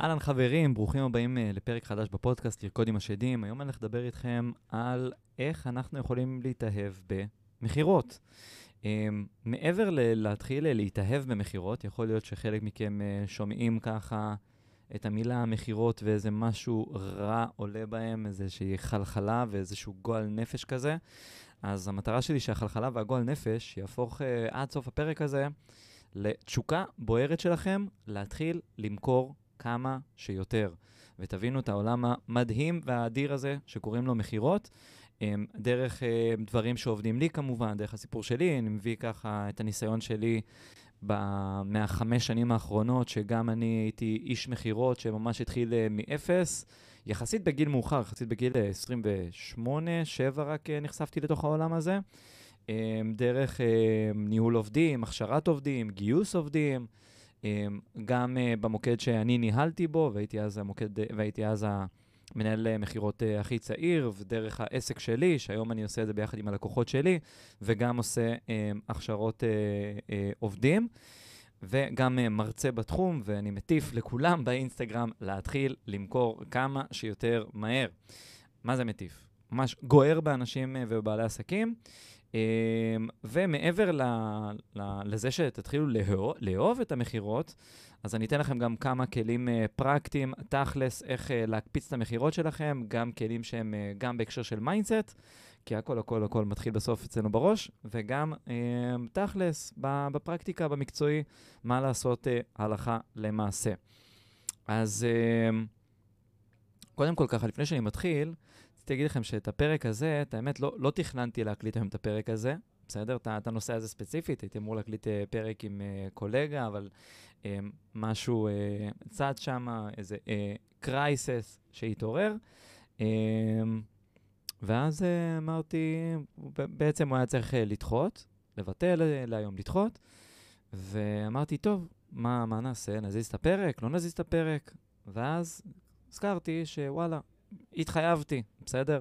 אהלן חברים, ברוכים הבאים uh, לפרק חדש בפודקאסט לרקוד עם השדים. היום אני הולך לדבר איתכם על איך אנחנו יכולים להתאהב במכירות. Um, מעבר ללהתחיל להתאהב במכירות, יכול להיות שחלק מכם uh, שומעים ככה את המילה מכירות ואיזה משהו רע עולה בהם, איזושהי חלחלה ואיזשהו גועל נפש כזה. אז המטרה שלי שהחלחלה והגועל נפש יהפוך עד סוף הפרק הזה לתשוקה בוערת שלכם להתחיל למכור כמה שיותר. ותבינו את העולם המדהים והאדיר הזה שקוראים לו מכירות. אמ, דרך אה, דברים שעובדים לי כמובן, דרך הסיפור שלי, אני מביא ככה את הניסיון שלי מהחמש שנים האחרונות, שגם אני הייתי איש מכירות שממש התחיל אה, מאפס, יחסית בגיל מאוחר, יחסית בגיל 28, אה, 7 רק נחשפתי לתוך העולם הזה. אמ, דרך ניהול עובדים, הכשרת עובדים, גיוס עובדים. אמ, גם uh, במוקד שאני ניהלתי בו, והייתי אז המוקד, והייתי אז המנהל אה, מכירות uh, הכי צעיר, ודרך העסק שלי, שהיום אני עושה את זה ביחד עם הלקוחות שלי, וגם עושה um, הכשרות עובדים. וגם מרצה בתחום, ואני מטיף לכולם באינסטגרם להתחיל למכור כמה שיותר מהר. מה זה מטיף? ממש גוער באנשים ובבעלי עסקים. אמ, ומעבר ל, ל, לזה שתתחילו לאהוב, לאהוב את המכירות, אז אני אתן לכם גם כמה כלים אה, פרקטיים, תכלס, איך אה, להקפיץ את המכירות שלכם, גם כלים שהם אה, גם בהקשר של mindset, כי הכל הכל הכל מתחיל בסוף אצלנו בראש, וגם אה, תכלס, בפרקטיקה, במקצועי, מה לעשות הלכה למעשה. אז uh, קודם כל ככה, לפני שאני מתחיל, רציתי להגיד לכם שאת הפרק הזה, את האמת, לא, לא תכננתי להקליט היום את הפרק הזה, בסדר? את הנושא הזה ספציפית, הייתי אמור להקליט uh, פרק עם uh, קולגה, אבל uh, משהו uh, צד שם, איזה uh, שהתעורר. Uh, ואז uh, אמרתי, בעצם הוא היה צריך uh, לדחות, לבטל uh, להיום לדחות, ואמרתי, טוב, מה, מה נעשה? נזיז את הפרק? לא נזיז את הפרק? ואז הזכרתי שוואלה, התחייבתי, בסדר?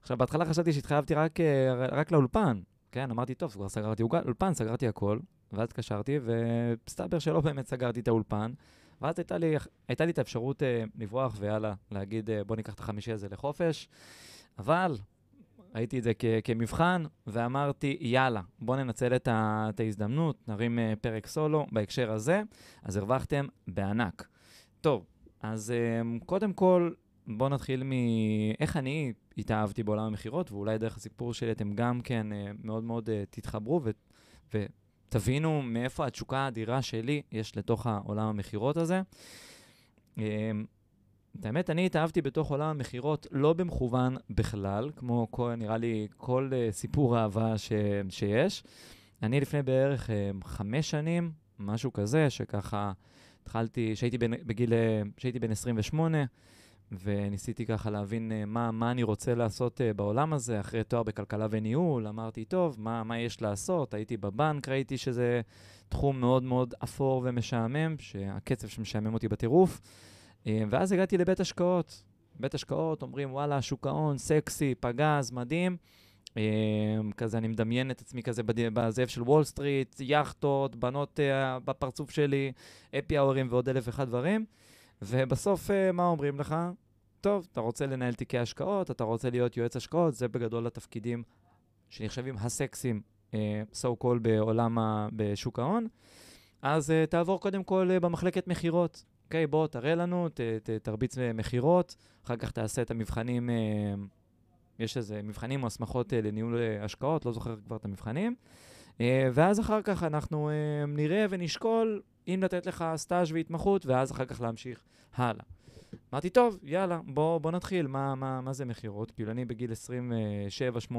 עכשיו, בהתחלה חשבתי שהתחייבתי רק, אה, רק לאולפן, כן? אמרתי, טוב, כבר סגרתי אולפן, סגרתי הכל, ואז התקשרתי, ומסתבר שלא באמת סגרתי את האולפן, ואז הייתה לי, הייתה לי את האפשרות אה, לברוח ויאללה, להגיד, אה, בוא ניקח את החמישי הזה לחופש, אבל ראיתי את זה כ- כמבחן, ואמרתי, יאללה, בוא ננצל את, ה- את ההזדמנות, נרים אה, פרק סולו בהקשר הזה, אז הרווחתם בענק. טוב, אז אה, קודם כל, בואו נתחיל מאיך אני התאהבתי בעולם המכירות, ואולי דרך הסיפור שלי אתם גם כן uh, מאוד מאוד uh, תתחברו ו, ותבינו מאיפה התשוקה האדירה שלי יש לתוך העולם המכירות הזה. Uh, את האמת, אני התאהבתי בתוך עולם המכירות לא במכוון בכלל, כמו כל, נראה לי כל uh, סיפור אהבה ש, שיש. אני לפני בערך uh, חמש שנים, משהו כזה, שככה התחלתי, שהייתי בגיל, שהייתי בן 28, וניסיתי ככה להבין uh, מה, מה אני רוצה לעשות uh, בעולם הזה, אחרי תואר בכלכלה וניהול, אמרתי, טוב, מה, מה יש לעשות? הייתי בבנק, ראיתי שזה תחום מאוד מאוד אפור ומשעמם, שהקצב שמשעמם אותי בטירוף, uh, ואז הגעתי לבית השקעות. בית השקעות, אומרים, וואלה, שוק ההון, סקסי, פגז, מדהים. כזה, אני מדמיין את עצמי כזה בזאב של וול סטריט, יאכטות, בנות בפרצוף שלי, אפי האורים ועוד אלף ואחד דברים. ובסוף, uh, מה אומרים לך? טוב, אתה רוצה לנהל תיקי השקעות, אתה רוצה להיות יועץ השקעות, זה בגדול התפקידים שנחשבים הסקסים, uh, so called בעולם, ה, בשוק ההון. אז uh, תעבור קודם כל במחלקת מכירות. אוקיי, okay, בוא, תראה לנו, ת, ת, תרביץ מכירות, אחר כך תעשה את המבחנים, יש איזה מבחנים או הסמכות לניהול השקעות, לא זוכר כבר את המבחנים. Uh, ואז אחר כך אנחנו uh, נראה ונשקול אם לתת לך סטאז' והתמחות, ואז אחר כך להמשיך הלאה. אמרתי, טוב, יאללה, בוא, בוא נתחיל, מה, מה, מה זה מכירות? כאילו, אני בגיל 27-8,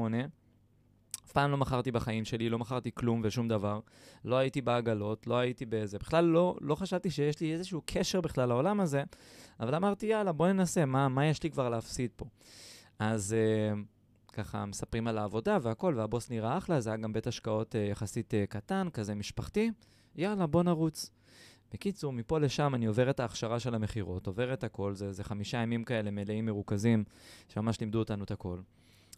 אף פעם לא מכרתי בחיים שלי, לא מכרתי כלום ושום דבר. לא הייתי בעגלות, לא הייתי באיזה... בכלל לא, לא חשבתי שיש לי איזשהו קשר בכלל לעולם הזה, אבל אמרתי, יאללה, בוא ננסה, מה, מה יש לי כבר להפסיד פה? אז uh, ככה מספרים על העבודה והכל, והבוס נראה אחלה, זה היה גם בית השקעות uh, יחסית uh, קטן, כזה משפחתי. יאללה, בוא נרוץ. בקיצור, מפה לשם אני עובר את ההכשרה של המכירות, עובר את הכל, זה, זה חמישה ימים כאלה מלאים מרוכזים, שממש לימדו אותנו את הכל.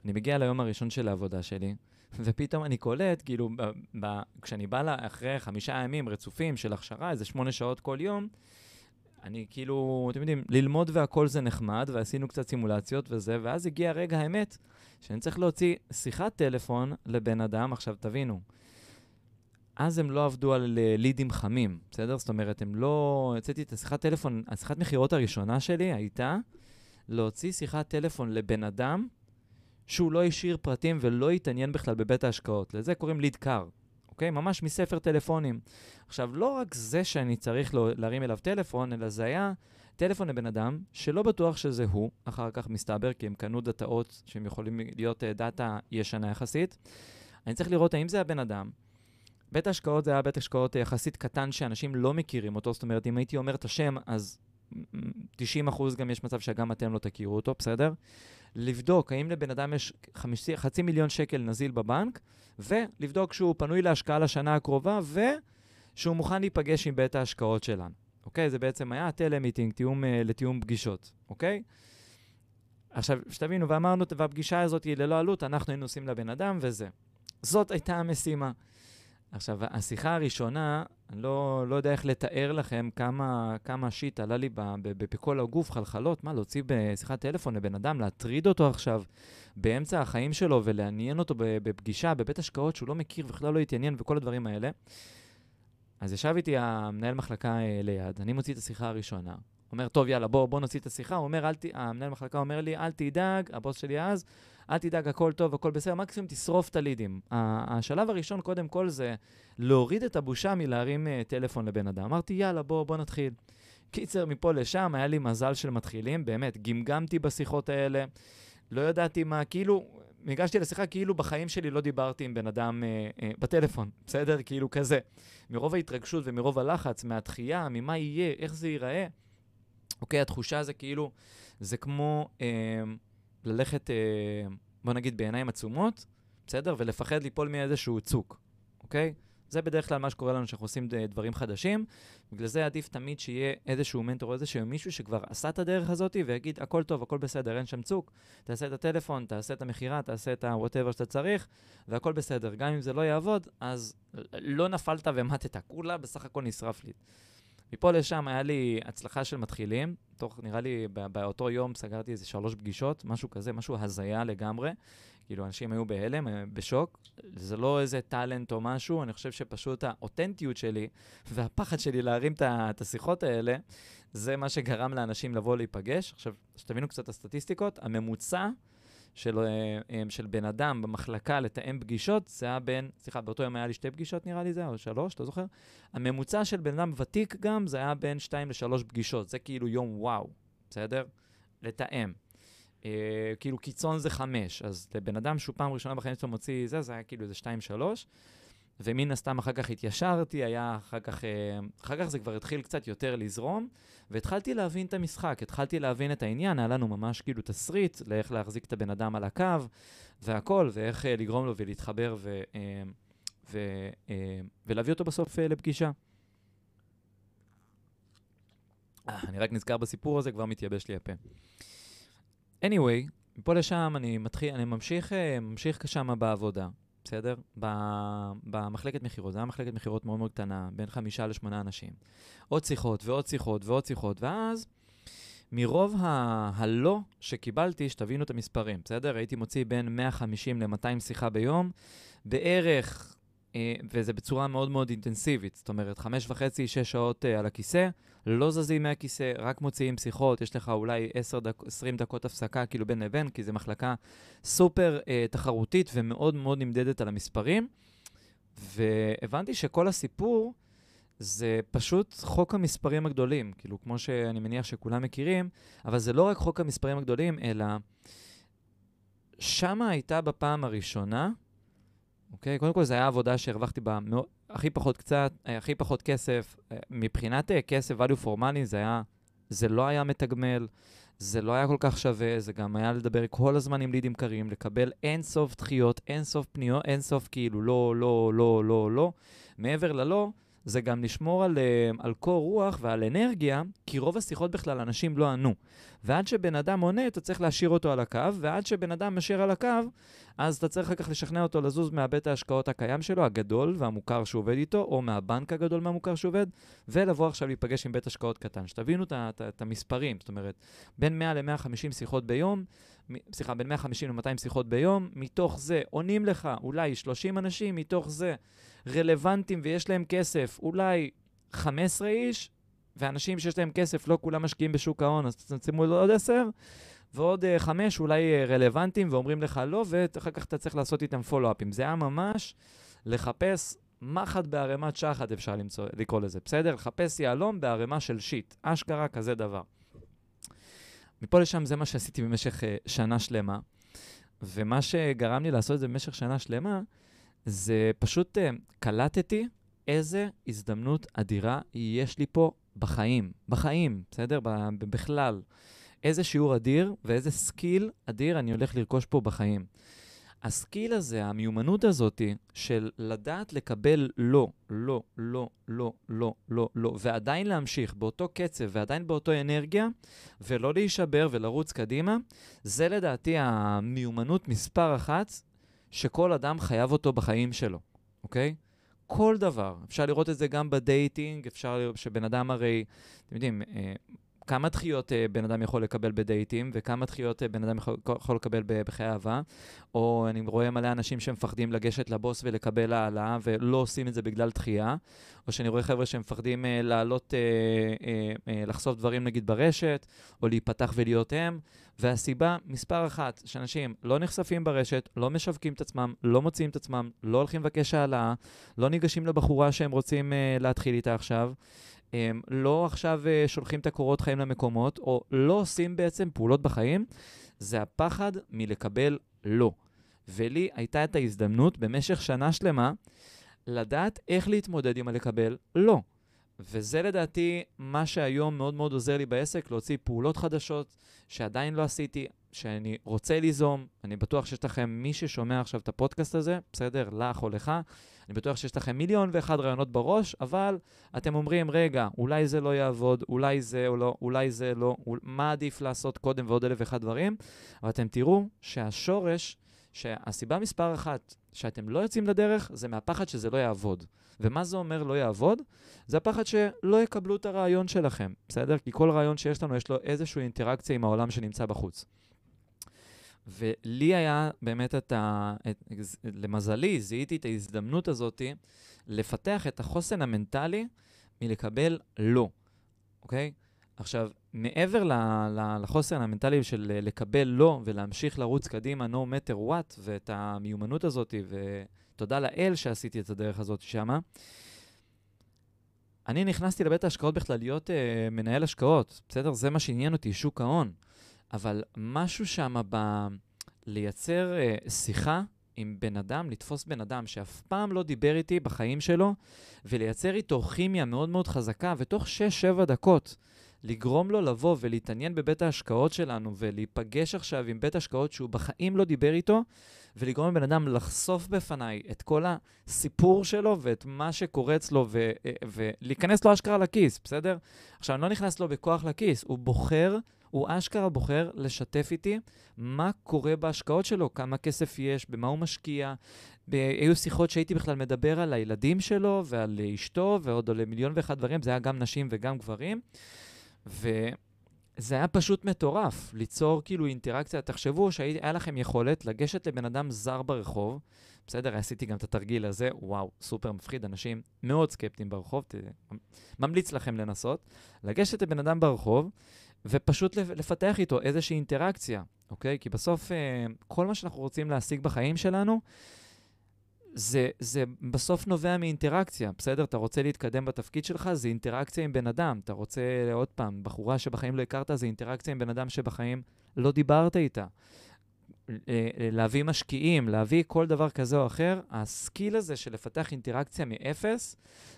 אני מגיע ליום הראשון של העבודה שלי, ופתאום אני קולט, כאילו, ב, ב, כשאני בא לה אחרי חמישה ימים רצופים של הכשרה, איזה שמונה שעות כל יום, אני כאילו, אתם יודעים, ללמוד והכל זה נחמד, ועשינו קצת סימולציות וזה, ואז הגיע רגע האמת שאני צריך להוציא שיחת טלפון לבן אדם, עכשיו תבינו, אז הם לא עבדו על אה, לידים חמים, בסדר? זאת אומרת, הם לא... הוצאתי את השיחת טלפון, השיחת מכירות הראשונה שלי הייתה להוציא שיחת טלפון לבן אדם שהוא לא השאיר פרטים ולא התעניין בכלל בבית ההשקעות. לזה קוראים ליד קאר, אוקיי? ממש מספר טלפונים. עכשיו, לא רק זה שאני צריך להרים אליו טלפון, אלא זה היה טלפון לבן אדם שלא בטוח שזה הוא, אחר כך מסתבר, כי הם קנו דאטאות שהם יכולים להיות uh, דאטה ישנה יחסית. אני צריך לראות האם זה הבן אדם. בית השקעות זה היה בית השקעות יחסית קטן שאנשים לא מכירים אותו, זאת אומרת, אם הייתי אומר את השם, אז 90 אחוז גם יש מצב שגם אתם לא תכירו אותו, בסדר? לבדוק האם לבן אדם יש חמישי, חצי מיליון שקל נזיל בבנק, ולבדוק שהוא פנוי להשקעה לשנה הקרובה, ושהוא מוכן להיפגש עם בית ההשקעות שלנו. אוקיי? זה בעצם היה telemeeting, תיאום אה, לתיאום פגישות, אוקיי? עכשיו, שתבינו, ואמרנו, והפגישה הזאת היא ללא עלות, אנחנו היינו עושים לבן אדם וזה. זאת הייתה המשימה. עכשיו, השיחה הראשונה, אני לא, לא יודע איך לתאר לכם כמה, כמה shit עלה לי בכל הגוף, חלחלות, מה, להוציא בשיחת טלפון לבן אדם, להטריד אותו עכשיו באמצע החיים שלו ולעניין אותו בפגישה, בבית השקעות שהוא לא מכיר ובכלל לא התעניין וכל הדברים האלה. אז ישב איתי המנהל מחלקה אה, ליד, אני מוציא את השיחה הראשונה. אומר, טוב, יאללה, בוא, בוא נוציא את השיחה. הוא אומר, ת... המנהל מחלקה אומר לי, אל תדאג, הבוס שלי אז, אל תדאג, הכל טוב, הכל בסדר, מקסימום תשרוף את הלידים. השלב הראשון, קודם כל, זה להוריד את הבושה מלהרים uh, טלפון לבן אדם. אמרתי, יאללה, בוא, בוא נתחיל. קיצר, מפה לשם, היה לי מזל של מתחילים, באמת, גמגמתי בשיחות האלה, לא ידעתי מה, כאילו, ניגשתי לשיחה כאילו בחיים שלי לא דיברתי עם בן אדם אה, אה, בטלפון, בסדר? כאילו כזה. מרוב ההתרגשות ומרוב הלחץ, מהתחייה, ממה יהיה, איך זה ייראה, אוקיי, התחושה זה כאילו, זה כמו אה, ללכת, אה, בוא נגיד, בעיניים עצומות, בסדר? ולפחד ליפול מאיזשהו צוק, אוקיי? זה בדרך כלל מה שקורה לנו כשאנחנו עושים דברים חדשים. בגלל זה עדיף תמיד שיהיה איזשהו מנטור או איזשהו מישהו שכבר עשה את הדרך הזאת ויגיד, הכל טוב, הכל בסדר, אין שם צוק, תעשה את הטלפון, תעשה את המכירה, תעשה את ה-whatever שאתה צריך, והכל בסדר. גם אם זה לא יעבוד, אז לא נפלת ומטת, כולה בסך הכל נשרף לי. מפה לשם היה לי הצלחה של מתחילים, תוך, נראה לי, באותו יום סגרתי איזה שלוש פגישות, משהו כזה, משהו הזיה לגמרי. כאילו, אנשים היו בהלם, אה, בשוק. זה לא איזה טאלנט או משהו, אני חושב שפשוט האותנטיות שלי והפחד שלי להרים את השיחות האלה, זה מה שגרם לאנשים לבוא להיפגש. עכשיו, שתבינו קצת את הסטטיסטיקות, הממוצע של, אה, אה, של בן אדם במחלקה לתאם פגישות, זה היה בין, סליחה, באותו יום היה לי שתי פגישות נראה לי זה, או שלוש, לא זוכר. הממוצע של בן אדם ותיק גם, זה היה בין שתיים לשלוש פגישות. זה כאילו יום וואו, בסדר? לתאם. אה, כאילו קיצון זה חמש, אז לבן אדם שהוא פעם ראשונה בחיים שלו מוציא זה, זה היה כאילו איזה שתיים, שלוש. ומן הסתם אחר כך התיישרתי, היה אחר כך, אה, אחר כך זה כבר התחיל קצת יותר לזרום, והתחלתי להבין את המשחק, התחלתי להבין את העניין, היה לנו ממש כאילו תסריט לאיך להחזיק את הבן אדם על הקו והכל, ואיך אה, לגרום לו ולהתחבר ו, אה, ו, ולהביא אותו בסוף לפגישה. אני רק נזכר בסיפור הזה, כבר מתייבש לי הפה. anyway, מפה לשם אני מתחיל, אני ממשיך, ממשיך שם בעבודה. בסדר? במחלקת מכירות, זו הייתה מחלקת מכירות מאוד מאוד קטנה, בין חמישה לשמונה אנשים. עוד שיחות ועוד שיחות ועוד שיחות, ואז מרוב ה- הלא שקיבלתי, שתבינו את המספרים, בסדר? הייתי מוציא בין 150 ל-200 שיחה ביום, בערך, אה, וזה בצורה מאוד מאוד אינטנסיבית, זאת אומרת, חמש וחצי, שש שעות אה, על הכיסא, לא זזים מהכיסא, רק מוציאים שיחות, יש לך אולי 10 דק, 20 דקות הפסקה כאילו בין לבין, כי זו מחלקה סופר אה, תחרותית ומאוד מאוד נמדדת על המספרים. והבנתי שכל הסיפור זה פשוט חוק המספרים הגדולים, כאילו, כמו שאני מניח שכולם מכירים, אבל זה לא רק חוק המספרים הגדולים, אלא שמה הייתה בפעם הראשונה, אוקיי? קודם כל, זו הייתה עבודה שהרווחתי בה הכי פחות קצת, אה, הכי פחות כסף. אה, מבחינת אה, כסף value for money זה היה, זה לא היה מתגמל, זה לא היה כל כך שווה, זה גם היה לדבר כל הזמן עם לידים קרים, לקבל אין סוף דחיות, אין סוף פניות, אין סוף כאילו לא, לא, לא, לא, לא. מעבר ללא, זה גם לשמור על, אה, על קור רוח ועל אנרגיה, כי רוב השיחות בכלל אנשים לא ענו. ועד שבן אדם עונה, אתה צריך להשאיר אותו על הקו, ועד שבן אדם משאיר על הקו, אז אתה צריך אחר כך לשכנע אותו לזוז מהבית ההשקעות הקיים שלו, הגדול והמוכר שהוא עובד איתו, או מהבנק הגדול והמוכר שהוא עובד, ולבוא עכשיו להיפגש עם בית השקעות קטן. שתבינו את המספרים, זאת אומרת, בין 100 ל-150 שיחות ביום, סליחה, בין 150 ל-200 שיחות ביום, מתוך זה עונים לך אולי 30 אנשים, מתוך זה רלוונטיים ויש להם כסף, אולי 15 איש, ואנשים שיש להם כסף, לא כולם משקיעים בשוק ההון, אז תצמצמו לעוד 10, ועוד uh, חמש אולי uh, רלוונטיים ואומרים לך לא, ואחר כך אתה צריך לעשות איתם פולו-אפים. זה היה ממש לחפש מחט בערימת שחת, אפשר למצוא, לקרוא לזה, בסדר? לחפש יהלום בערימה של shit. אשכרה כזה דבר. מפה לשם זה מה שעשיתי במשך אה, שנה שלמה, ומה שגרם לי לעשות את זה במשך שנה שלמה, זה פשוט אה, קלטתי איזה הזדמנות אדירה יש לי פה בחיים. בחיים, בסדר? בכלל. איזה שיעור אדיר ואיזה skill אדיר אני הולך לרכוש פה בחיים. ה skill הזה, המיומנות הזאת של לדעת לקבל לא, לא, לא, לא, לא, לא, לא, ועדיין להמשיך באותו קצב ועדיין באותו אנרגיה, ולא להישבר ולרוץ קדימה, זה לדעתי המיומנות מספר אחת שכל אדם חייב אותו בחיים שלו, אוקיי? כל דבר. אפשר לראות את זה גם ב dating, אפשר לראות שבן אדם הרי, אתם יודעים, אה, כמה דחיות אה, בן אדם יכול לקבל בדייטים, וכמה דחיות אה, בן אדם יכול, לקבל בחיי אהבה. או אני רואה מלא אנשים שמפחדים לגשת לבוס ולקבל העלאה, ולא עושים את זה בגלל דחייה. או שאני רואה חבר'ה שמפחדים uh, לעלות, לחשוף דברים נגיד ברשת, או להיפתח ולהיות הם. והסיבה, מספר אחת, שאנשים לא נחשפים ברשת, לא משווקים את עצמם, לא מוציאים את עצמם, לא הולכים לבקש העלאה, לא ניגשים לבחורה שהם רוצים להתחיל איתה עכשיו. הם לא עכשיו uh, שולחים את הקורות חיים למקומות, או לא עושים בעצם פעולות בחיים, זה הפחד מלקבל לא. ולי הייתה את ההזדמנות במשך שנה שלמה לדעת איך להתמודד עם הלקבל לא. וזה לדעתי מה שהיום מאוד מאוד עוזר לי בעסק, להוציא פעולות חדשות שעדיין לא עשיתי, שאני רוצה ליזום. אני בטוח שיש לכם, מי ששומע עכשיו את הפודקאסט הזה, בסדר, לך או לך, אני בטוח שיש לכם מיליון ואחד רעיונות בראש, אבל אתם אומרים, רגע, אולי זה לא יעבוד, אולי זה או לא, אולי זה לא, מה עדיף לעשות קודם ועוד אלף ואחד דברים, אבל אתם תראו שהשורש, שהסיבה מספר אחת שאתם לא יוצאים לדרך, זה מהפחד שזה לא יעבוד. ומה זה אומר לא יעבוד? זה הפחד שלא יקבלו את הרעיון שלכם, בסדר? כי כל רעיון שיש לנו, יש לו איזושהי אינטראקציה עם העולם שנמצא בחוץ. ולי היה באמת את ה... את, למזלי, זיהיתי את ההזדמנות הזאת לפתח את החוסן המנטלי מלקבל לא, אוקיי? עכשיו, מעבר ל, ל, לחוסן המנטלי של לקבל לא ולהמשיך לרוץ קדימה, no matter what, ואת המיומנות הזאת, ותודה לאל שעשיתי את הדרך הזאת שמה, אני נכנסתי לבית ההשקעות בכלל להיות uh, מנהל השקעות, בסדר? זה מה שעניין אותי, שוק ההון. אבל משהו שם ב... לייצר uh, שיחה עם בן אדם, לתפוס בן אדם שאף פעם לא דיבר איתי בחיים שלו, ולייצר איתו כימיה מאוד מאוד חזקה, ותוך 6-7 דקות לגרום לו לבוא ולהתעניין בבית ההשקעות שלנו, ולהיפגש עכשיו עם בית השקעות שהוא בחיים לא דיבר איתו, ולגרום לבן אדם לחשוף בפניי את כל הסיפור שלו ואת מה שקורה אצלו, ו- אה, ולהיכנס לו אשכרה לכיס, בסדר? עכשיו, אני לא נכנס לו בכוח לכיס, הוא בוחר הוא אשכרה בוחר לשתף איתי מה קורה בהשקעות שלו, כמה כסף יש, במה הוא משקיע. היו שיחות שהייתי בכלל מדבר על הילדים שלו ועל אשתו ועוד על מיליון ואחד דברים, זה היה גם נשים וגם גברים. וזה היה פשוט מטורף, ליצור כאילו אינטראקציה. תחשבו שהיה לכם יכולת לגשת לבן אדם זר ברחוב, בסדר, עשיתי גם את התרגיל הזה, וואו, סופר מפחיד, אנשים מאוד סקפטיים ברחוב, ת... ממליץ לכם לנסות. לגשת לבן אדם ברחוב, ופשוט לפתח איתו איזושהי אינטראקציה, אוקיי? כי בסוף אה, כל מה שאנחנו רוצים להשיג בחיים שלנו, זה, זה בסוף נובע מאינטראקציה, בסדר? אתה רוצה להתקדם בתפקיד שלך, זה אינטראקציה עם בן אדם. אתה רוצה, עוד פעם, בחורה שבחיים לא הכרת, זה אינטראקציה עם בן אדם שבחיים לא דיברת איתה. אה, אה, להביא משקיעים, להביא כל דבר כזה או אחר, הסקיל הזה של לפתח אינטראקציה מאפס,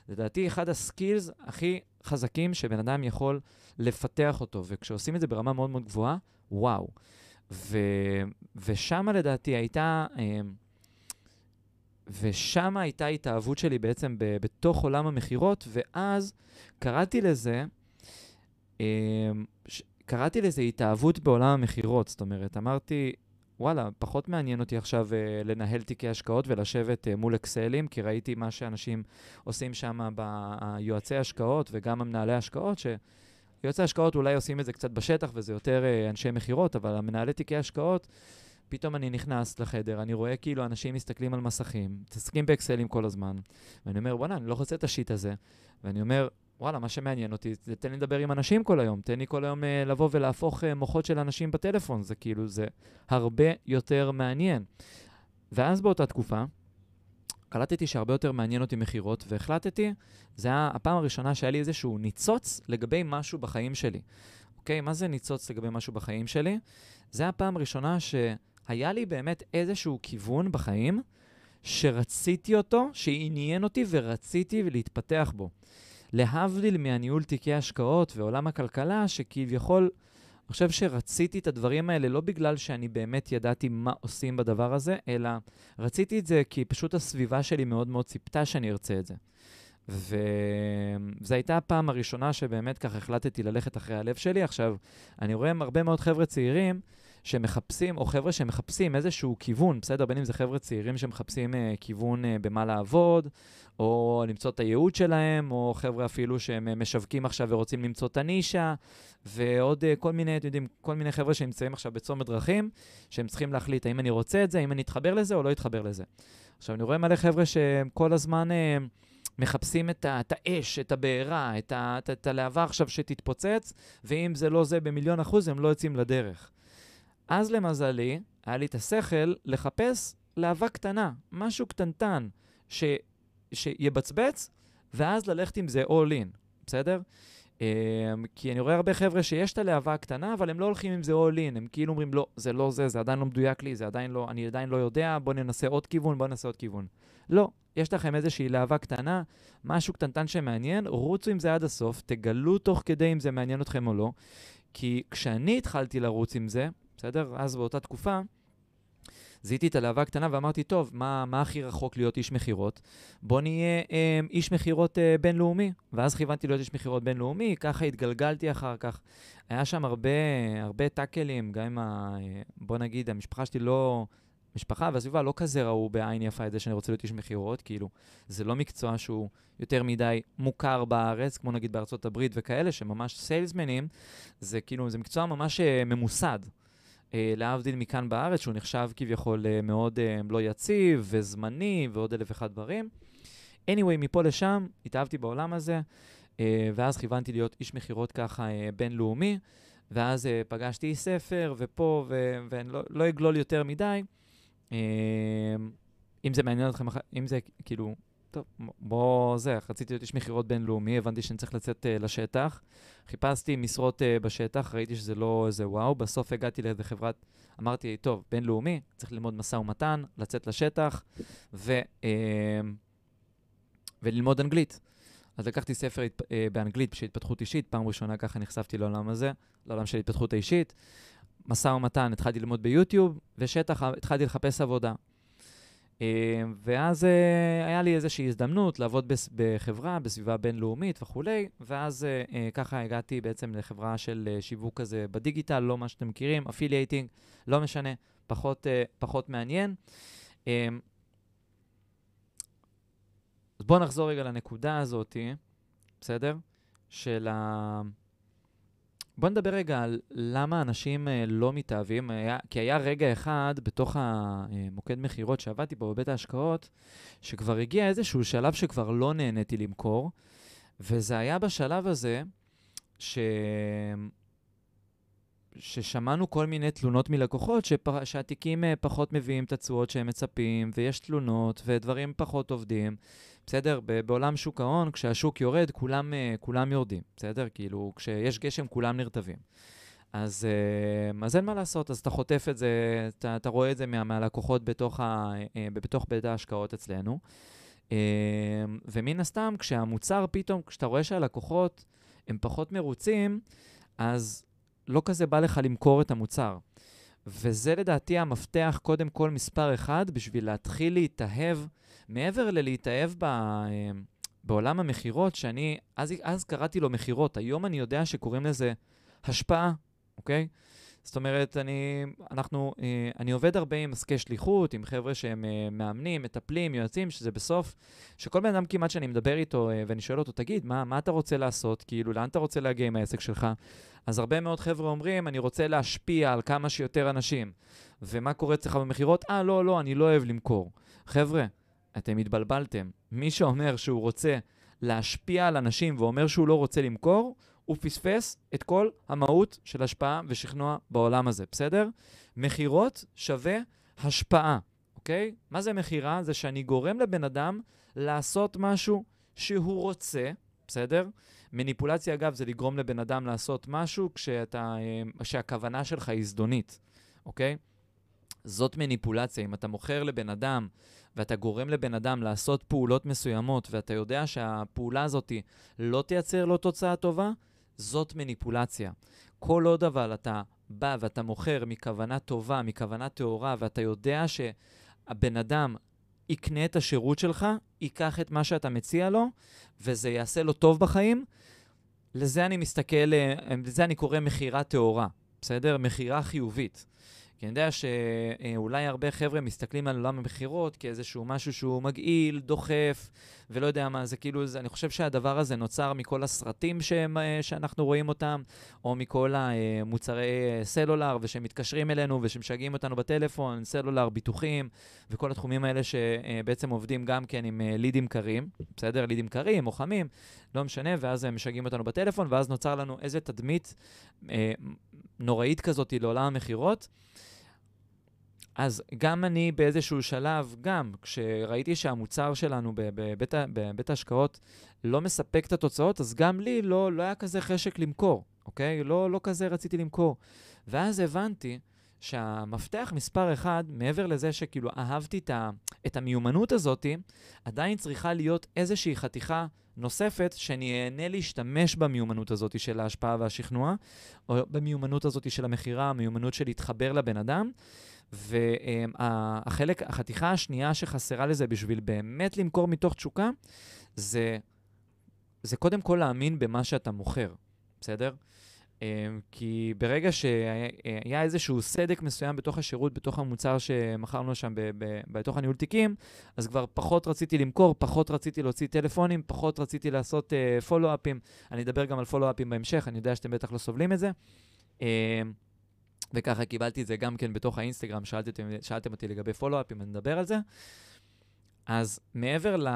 לדעתי אחד הסקילס הכי חזקים שבן אדם יכול לפתח אותו, וכשעושים את זה ברמה מאוד מאוד גבוהה, וואו. ו, ושם לדעתי הייתה, אה, ושם הייתה התאהבות שלי בעצם ב, בתוך עולם המכירות, ואז קראתי לזה, ש, קראתי לזה התאהבות בעולם המכירות. זאת אומרת, אמרתי, וואלה, פחות מעניין אותי עכשיו uh, לנהל תיקי השקעות ולשבת uh, מול אקסלים, כי ראיתי מה שאנשים עושים שם ביועצי השקעות וגם המנהלי השקעות, שיועצי השקעות אולי עושים את זה קצת בשטח וזה יותר uh, אנשי מכירות, אבל המנהלי תיקי השקעות, פתאום אני נכנס לחדר, אני רואה כאילו אנשים מסתכלים על מסכים, מתעסקים באקסלים כל הזמן, ואני אומר, וואלה, אני לא רוצה את השיט הזה. ואני אומר, וואלה, מה שמעניין אותי, זה תן לי לדבר עם אנשים כל היום, תן לי כל היום uh, לבוא ולהפוך uh, מוחות של אנשים בטלפון, זה כאילו, זה הרבה יותר מעניין. ואז באותה תקופה, קלטתי שהרבה יותר מעניין אותי מכירות, והחלטתי, זה היה הפעם הראשונה שהיה לי איזשהו ניצוץ לגבי משהו בחיים שלי. אוקיי, מה זה ניצוץ לגבי משהו בחיים שלי? זה הפעם הראשונה שהיה לי באמת איזשהו כיוון בחיים, שרציתי אותו, שעניין אותי ורציתי להתפתח בו. להבדיל מהניהול תיקי השקעות ועולם הכלכלה, שכביכול, אני חושב שרציתי את הדברים האלה לא בגלל שאני באמת ידעתי מה עושים בדבר הזה, אלא רציתי את זה כי פשוט הסביבה שלי מאוד מאוד ציפתה שאני ארצה את זה. וזו הייתה הפעם הראשונה שבאמת ככה החלטתי ללכת אחרי הלב שלי. עכשיו, אני רואה הרבה מאוד חבר'ה צעירים שמחפשים, או חבר'ה שמחפשים איזשהו כיוון, בסדר? בין אם זה חבר'ה צעירים שמחפשים uh, כיוון uh, במה לעבוד, או למצוא את הייעוד שלהם, או חבר'ה אפילו שהם uh, משווקים עכשיו ורוצים למצוא את הנישה, ועוד uh, כל מיני, אתם יודעים, כל מיני חבר'ה שנמצאים עכשיו בצומת דרכים, שהם צריכים להחליט האם אני רוצה את זה, האם אני אתחבר לזה או לא אתחבר לזה. עכשיו, אני רואה מלא חבר'ה שהם כל הזמן... Uh, מחפשים את, ה, את האש, את הבעירה, את, ה, את, את הלהבה עכשיו שתתפוצץ, ואם זה לא זה במיליון אחוז, הם לא יוצאים לדרך. אז למזלי, היה לי את השכל לחפש להבה קטנה, משהו קטנטן, ש, שיבצבץ, ואז ללכת עם זה all in, בסדר? Um, כי אני רואה הרבה חבר'ה שיש את הלהבה הקטנה, אבל הם לא הולכים עם זה all in, הם כאילו אומרים, לא, זה לא זה, זה עדיין לא מדויק לי, זה עדיין לא, אני עדיין לא יודע, בואו ננסה עוד כיוון, בואו ננסה עוד כיוון. לא, יש לכם איזושהי להבה קטנה, משהו קטנטן שמעניין, רוצו עם זה עד הסוף, תגלו תוך כדי אם זה מעניין אתכם או לא, כי כשאני התחלתי לרוץ עם זה, בסדר? אז באותה תקופה, זיהיתי את הלהבה הקטנה ואמרתי, טוב, מה, מה הכי רחוק להיות איש מכירות? בוא נהיה אה, איש מכירות אה, בינלאומי. ואז כיוונתי להיות איש מכירות בינלאומי, ככה התגלגלתי אחר כך. היה שם הרבה, הרבה טאקלים, גם עם ה... אה, בוא נגיד, המשפחה שלי לא... משפחה והסביבה לא כזה ראו בעין יפה את זה שאני רוצה להיות איש מכירות, כאילו, זה לא מקצוע שהוא יותר מדי מוכר בארץ, כמו נגיד בארצות הברית וכאלה, שממש סיילסמנים, זה כאילו, זה מקצוע ממש uh, ממוסד. Uh, להבדיל מכאן בארץ, שהוא נחשב כביכול uh, מאוד uh, לא יציב וזמני ועוד אלף ואחד דברים. anyway, מפה לשם, התאהבתי בעולם הזה, ואז כיוונתי להיות איש מכירות ככה בינלאומי, ואז פגשתי ספר, ופה, ואני לא, לא אגלול יותר מדי. אם זה מעניין אתכם, אם זה כאילו, טוב, בוא זה, רציתי להיות איש מכירות בינלאומי, הבנתי שאני צריך לצאת uh, לשטח. חיפשתי משרות uh, בשטח, ראיתי שזה לא איזה וואו, בסוף הגעתי לאיזה חברת, אמרתי, טוב, בינלאומי, צריך ללמוד משא ומתן, לצאת לשטח ו, uh, וללמוד אנגלית. אז לקחתי ספר אה, באנגלית בשביל התפתחות אישית, פעם ראשונה ככה נחשפתי לעולם הזה, לעולם של התפתחות האישית. משא ומתן, התחלתי ללמוד ביוטיוב, ושטח, התחלתי לחפש עבודה. אה, ואז אה, היה לי איזושהי הזדמנות לעבוד בחברה, בסביבה בינלאומית וכולי, ואז אה, ככה הגעתי בעצם לחברה של שיווק כזה בדיגיטל, לא מה שאתם מכירים, affiliating, לא משנה, פחות, פחות מעניין. אז בואו נחזור רגע לנקודה הזאת, בסדר? של ה... בוא נדבר רגע על למה אנשים uh, לא מתאהבים, היה, כי היה רגע אחד בתוך המוקד מכירות שעבדתי בו בבית ההשקעות, שכבר הגיע איזשהו שלב שכבר לא נהניתי למכור, וזה היה בשלב הזה ש... ששמענו כל מיני תלונות מלקוחות שפ... שהתיקים פחות מביאים את התשואות שהם מצפים, ויש תלונות ודברים פחות עובדים. בסדר? בעולם שוק ההון, כשהשוק יורד, כולם, אה, כולם יורדים, בסדר? כאילו, כשיש גשם, כולם נרטבים. אז, אה, אז אין מה לעשות, אז אתה חוטף את זה, אתה, אתה רואה את זה מה, מהלקוחות בתוך, ה, אה, בתוך בית ההשקעות אצלנו. ומן הסתם, כשהמוצר פתאום, כשאתה רואה שהלקוחות הם פחות מרוצים, אז לא כזה בא לך למכור את המוצר. וזה לדעתי המפתח, קודם כל, מספר אחד, בשביל להתחיל להתאהב, מעבר ללהתאהב ב, אה, בעולם המכירות, שאני, אז, אז קראתי לו מכירות, היום אני יודע שקוראים לזה השפעה, אוקיי? זאת אומרת, אני, אנחנו, אה, אני עובד הרבה עם עסקי שליחות, עם חבר'ה שהם אה, מאמנים, מטפלים, יועצים, שזה בסוף, שכל בן אדם כמעט שאני מדבר איתו אה, ואני שואל אותו, תגיד, מה, מה אתה רוצה לעשות? כאילו, לאן אתה רוצה להגיע עם העסק שלך? אז הרבה מאוד חבר'ה אומרים, אני רוצה להשפיע על כמה שיותר אנשים. ומה קורה אצלך במכירות? אה, לא, לא, אני לא אוהב למכור. חבר'ה, אתם התבלבלתם. מי שאומר שהוא רוצה להשפיע על אנשים ואומר שהוא לא רוצה למכור, הוא פספס את כל המהות של השפעה ושכנוע בעולם הזה, בסדר? מכירות שווה השפעה, אוקיי? מה זה מכירה? זה שאני גורם לבן אדם לעשות משהו שהוא רוצה, בסדר? מניפולציה, אגב, זה לגרום לבן אדם לעשות משהו כשאתה, אה, כשהכוונה שלך היא זדונית, אוקיי? זאת מניפולציה. אם אתה מוכר לבן אדם ואתה גורם לבן אדם לעשות פעולות מסוימות ואתה יודע שהפעולה הזאת לא תייצר לו תוצאה טובה, זאת מניפולציה. כל עוד אבל אתה בא ואתה מוכר מכוונה טובה, מכוונה טהורה, ואתה יודע שהבן אדם יקנה את השירות שלך, ייקח את מה שאתה מציע לו, וזה יעשה לו טוב בחיים, לזה אני מסתכל, לזה אני קורא מכירה טהורה, בסדר? מכירה חיובית. כי אני יודע שאולי הרבה חבר'ה מסתכלים על עולם המכירות כאיזשהו משהו שהוא מגעיל, דוחף, ולא יודע מה, זה כאילו, זה, אני חושב שהדבר הזה נוצר מכל הסרטים שהם, אה, שאנחנו רואים אותם, או מכל המוצרי סלולר, ושהם מתקשרים אלינו ושמשגעים אותנו בטלפון, סלולר, ביטוחים, וכל התחומים האלה שבעצם עובדים גם כן עם אה, לידים קרים, בסדר? לידים קרים או חמים, לא משנה, ואז הם משגעים אותנו בטלפון, ואז נוצר לנו איזה תדמית אה, נוראית כזאת לעולם המכירות. אז גם אני באיזשהו שלב, גם כשראיתי שהמוצר שלנו בבית, בבית ההשקעות לא מספק את התוצאות, אז גם לי לא, לא היה כזה חשק למכור, אוקיי? לא, לא כזה רציתי למכור. ואז הבנתי שהמפתח מספר אחד, מעבר לזה שכאילו אהבתי את, ה, את המיומנות הזאת, עדיין צריכה להיות איזושהי חתיכה נוספת שאני אהנה להשתמש במיומנות הזאת של ההשפעה והשכנוע, או במיומנות הזאת של המכירה, המיומנות של להתחבר לבן אדם. והחלק, החתיכה השנייה שחסרה לזה בשביל באמת למכור מתוך תשוקה, זה, זה קודם כל להאמין במה שאתה מוכר, בסדר? אמ, כי ברגע שהיה איזשהו סדק מסוים בתוך השירות, בתוך המוצר שמכרנו שם ב- ב- בתוך הניהול תיקים, אז כבר פחות רציתי למכור, פחות רציתי להוציא טלפונים, פחות רציתי לעשות uh, פולו-אפים. אני אדבר גם על פולו-אפים בהמשך, אני יודע שאתם בטח לא סובלים את זה. Uh, וככה קיבלתי את זה גם כן בתוך האינסטגרם, שאלתם, שאלתם אותי לגבי פולו-אפים, אני נדבר על זה. אז מעבר ל...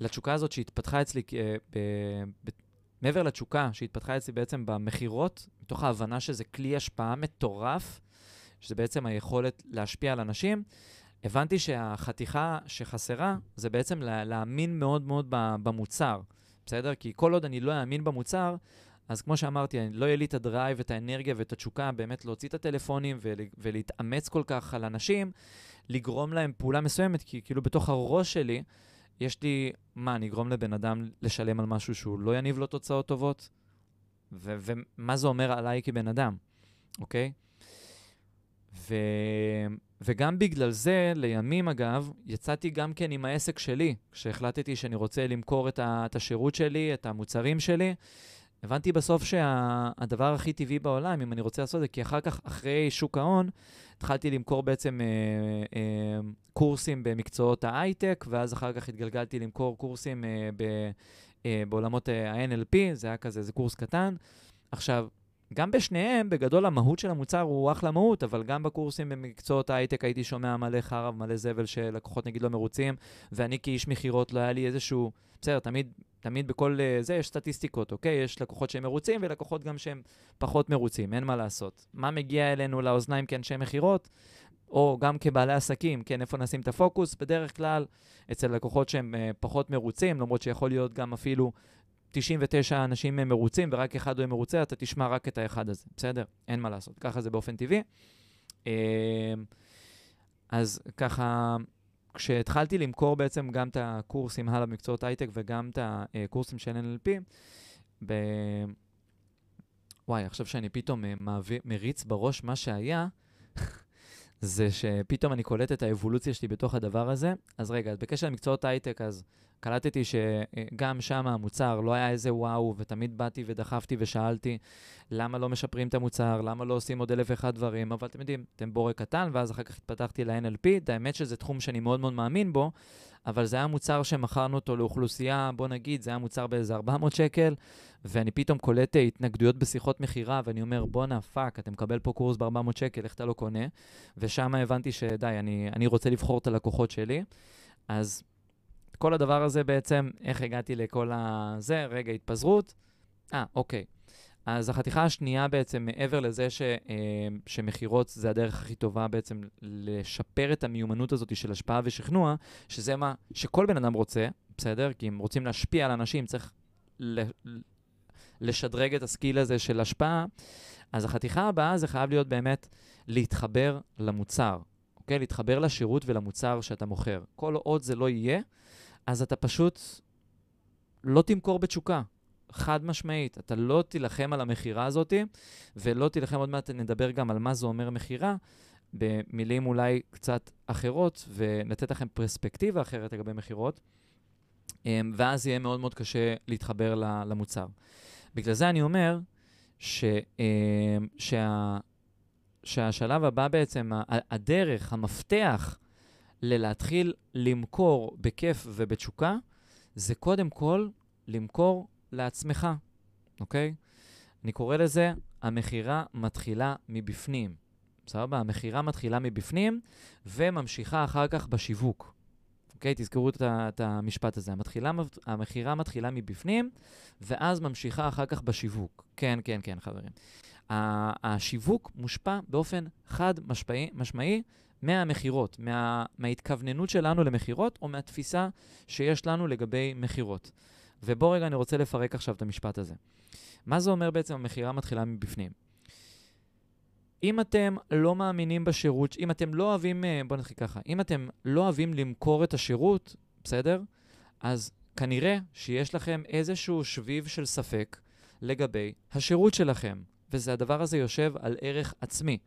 לתשוקה הזאת שהתפתחה אצלי, אה, ב... ב... מעבר לתשוקה שהתפתחה אצלי בעצם במכירות, מתוך ההבנה שזה כלי השפעה מטורף, שזה בעצם היכולת להשפיע על אנשים, הבנתי שהחתיכה שחסרה זה בעצם להאמין מאוד מאוד במוצר, בסדר? כי כל עוד אני לא אאמין במוצר, אז כמו שאמרתי, לא יהיה לי את הדרייב, את האנרגיה ואת התשוקה באמת להוציא את הטלפונים ול, ולהתאמץ כל כך על אנשים, לגרום להם פעולה מסוימת, כי כאילו בתוך הראש שלי, יש לי, מה, אני אגרום לבן אדם לשלם על משהו שהוא לא יניב לו תוצאות טובות? ומה זה אומר עליי כבן אדם, אוקיי? ו... וגם בגלל זה, לימים אגב, יצאתי גם כן עם העסק שלי, כשהחלטתי שאני רוצה למכור את, ה- את השירות שלי, את המוצרים שלי. הבנתי בסוף שהדבר שה- הכי טבעי בעולם, אם אני רוצה לעשות את זה, כי אחר כך, אחרי שוק ההון, התחלתי למכור בעצם אה, אה, קורסים במקצועות ההייטק, ואז אחר כך התגלגלתי למכור קורסים אה, ב, אה, בעולמות ה-NLP, זה היה כזה, זה קורס קטן. עכשיו, גם בשניהם, בגדול המהות של המוצר הוא אחלה מהות, אבל גם בקורסים במקצועות ההייטק הייתי שומע מלא חרב, מלא זבל שלקוחות נגיד לא מרוצים, ואני כאיש מכירות לא היה לי איזשהו, בסדר, תמיד, תמיד בכל uh, זה יש סטטיסטיקות, אוקיי? יש לקוחות שהם מרוצים ולקוחות גם שהם פחות מרוצים, אין מה לעשות. מה מגיע אלינו לאוזניים כאנשי מכירות? או גם כבעלי עסקים, כן, איפה נשים את הפוקוס? בדרך כלל, אצל לקוחות שהם uh, פחות מרוצים, למרות שיכול להיות גם אפילו 99 אנשים מרוצים ורק אחד הוא מרוצה, אתה תשמע רק את האחד הזה, בסדר? אין מה לעשות, ככה זה באופן טבעי. אמ, אז ככה, כשהתחלתי למכור בעצם גם את הקורסים הלאה במקצועות הייטק וגם את הקורסים של NLP, ב... וואי, עכשיו שאני פתאום אה, מעביר, מריץ בראש מה שהיה, זה שפתאום אני קולט את האבולוציה שלי בתוך הדבר הזה. אז רגע, בקשר למקצועות הייטק, אז קלטתי שגם שם המוצר לא היה איזה וואו, ותמיד באתי ודחפתי ושאלתי למה לא משפרים את המוצר, למה לא עושים עוד אלף ואחד דברים, אבל אתם יודעים, אתם בורק קטן, ואז אחר כך התפתחתי ל-NLP, האמת שזה תחום שאני מאוד מאוד מאמין בו, אבל זה היה מוצר שמכרנו אותו לאוכלוסייה, בוא נגיד, זה היה מוצר באיזה 400 שקל, ואני פתאום קולט התנגדויות בשיחות מכירה, ואני אומר, בואנה, fuck, אתה מקבל פה קורס ב-400 שקל, איך אתה לא קונה? ושם הבנתי שדי, אני, אני רוצה לבחור את הלקוחות שלי. אז כל הדבר הזה בעצם, איך הגעתי לכל הזה, רגע, התפזרות. אה, אוקיי. אז החתיכה השנייה בעצם, מעבר לזה ש, אה, שמכירות זה הדרך הכי טובה בעצם לשפר את המיומנות הזאת של השפעה ושכנוע, שזה מה שכל בן אדם רוצה, בסדר? כי אם רוצים להשפיע על אנשים, צריך לשדרג את הסקיל הזה של השפעה. אז החתיכה הבאה זה חייב להיות באמת להתחבר למוצר, אוקיי? להתחבר לשירות ולמוצר שאתה מוכר. כל עוד זה לא יהיה, אז אתה פשוט לא תמכור בתשוקה. חד משמעית. אתה לא תילחם על המכירה הזאת, ולא תילחם, עוד מעט נדבר גם על מה זה אומר מכירה, במילים אולי קצת אחרות, ולתת לכם פרספקטיבה אחרת לגבי מכירות, אמ, ואז יהיה מאוד מאוד קשה להתחבר למוצר. בגלל זה אני אומר ש, אמ, שה, שהשלב הבא בעצם, הדרך, המפתח ללהתחיל למכור בכיף ובתשוקה, זה קודם כל למכור לעצמך, אוקיי? אני קורא לזה, המכירה מתחילה מבפנים. סבבה? המכירה מתחילה מבפנים וממשיכה אחר כך בשיווק. אוקיי? תזכרו את, את המשפט הזה. המתחילה, המכירה מתחילה מבפנים, ואז ממשיכה אחר כך בשיווק. כן, כן, כן, חברים. השיווק מושפע באופן חד משמעי, משמעי מהמכירות, מה, מההתכווננות שלנו למכירות, או מהתפיסה שיש לנו לגבי מכירות. ובוא רגע, אני רוצה לפרק עכשיו את המשפט הזה. מה זה אומר בעצם המכירה מתחילה מבפנים? אם אתם לא מאמינים בשירות, אם אתם לא אוהבים, אה, בואו נתחיל ככה, אם אתם לא אוהבים למכור את השירות, בסדר? אז כנראה שיש לכם איזשהו שביב של ספק לגבי השירות שלכם, וזה הדבר הזה יושב על ערך עצמי,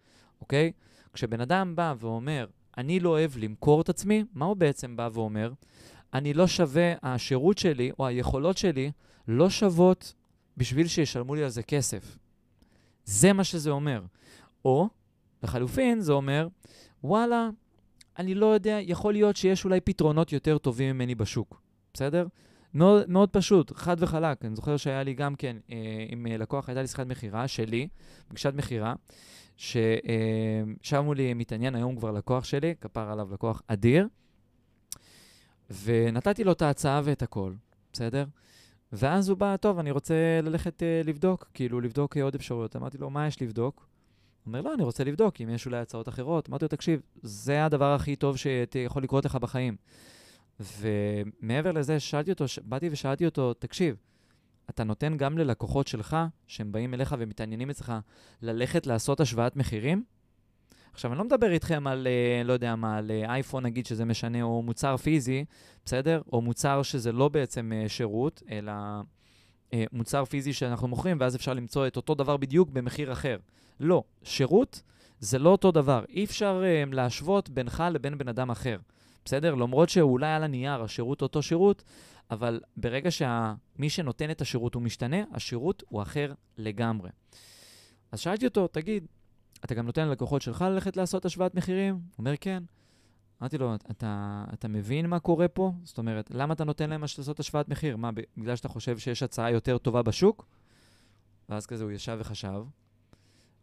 אוקיי? כשבן אדם בא ואומר, אני לא אוהב למכור את עצמי, מה הוא בעצם בא ואומר? אני לא שווה, השירות שלי או היכולות שלי לא שוות בשביל שישלמו לי על זה כסף. זה מה שזה אומר. או, לחלופין, זה אומר, וואלה, אני לא יודע, יכול להיות שיש אולי פתרונות יותר טובים ממני בשוק, בסדר? מאוד, מאוד פשוט, חד וחלק. אני זוכר שהיה לי גם כן, אה, עם אה, לקוח, הייתה לי שיחת מכירה שלי, פגישת מכירה, ששם לי מתעניין, היום כבר לקוח שלי, כפר עליו לקוח אדיר, ונתתי לו את ההצעה ואת הכל, בסדר? ואז הוא בא, טוב, אני רוצה ללכת uh, לבדוק, כאילו לבדוק עוד אפשרויות. אמרתי לו, מה יש לבדוק? הוא אומר, לא, אני רוצה לבדוק אם יש אולי הצעות אחרות. אמרתי לו, תקשיב, זה הדבר הכי טוב שיכול לקרות לך בחיים. ומעבר לזה, שאלתי אותו, באתי ושאלתי אותו, תקשיב, אתה נותן גם ללקוחות שלך, שהם באים אליך ומתעניינים אצלך, ללכת לעשות השוואת מחירים? עכשיו, אני לא מדבר איתכם על, אה, לא יודע מה, על אה, אייפון נגיד שזה משנה, או מוצר פיזי, בסדר? או מוצר שזה לא בעצם אה, שירות, אלא מוצר פיזי שאנחנו מוכרים, ואז אפשר למצוא את אותו דבר בדיוק במחיר אחר. לא, שירות זה לא אותו דבר. אי אפשר להשוות בינך לבין בן אדם אחר, בסדר? למרות שאולי על הנייר השירות אותו שירות, אבל ברגע שמי שנותן את השירות הוא משתנה, השירות הוא אחר לגמרי. אז שאלתי אותו, תגיד, אתה גם נותן ללקוחות שלך ללכת לעשות השוואת מחירים? הוא אומר, כן. אמרתי לו, אתה, אתה מבין מה קורה פה? זאת אומרת, למה אתה נותן להם לעשות השוואת מחיר? מה, בגלל שאתה חושב שיש הצעה יותר טובה בשוק? ואז כזה הוא ישב וחשב,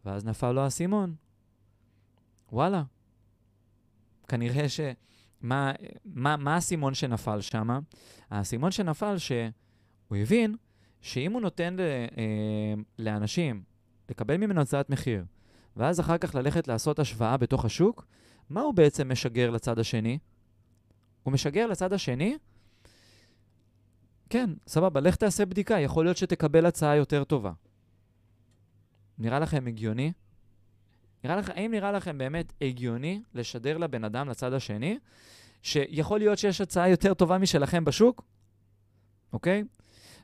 ואז נפל לו האסימון. וואלה. כנראה ש... מה, מה, מה האסימון שנפל שם? האסימון שנפל שהוא הבין שאם הוא נותן ל, אה, לאנשים לקבל ממנו הצעת מחיר, ואז אחר כך ללכת לעשות השוואה בתוך השוק, מה הוא בעצם משגר לצד השני? הוא משגר לצד השני, כן, סבבה, לך תעשה בדיקה, יכול להיות שתקבל הצעה יותר טובה. נראה לכם הגיוני? נראה לכם, האם נראה לכם באמת הגיוני לשדר לבן אדם לצד השני, שיכול להיות שיש הצעה יותר טובה משלכם בשוק? אוקיי?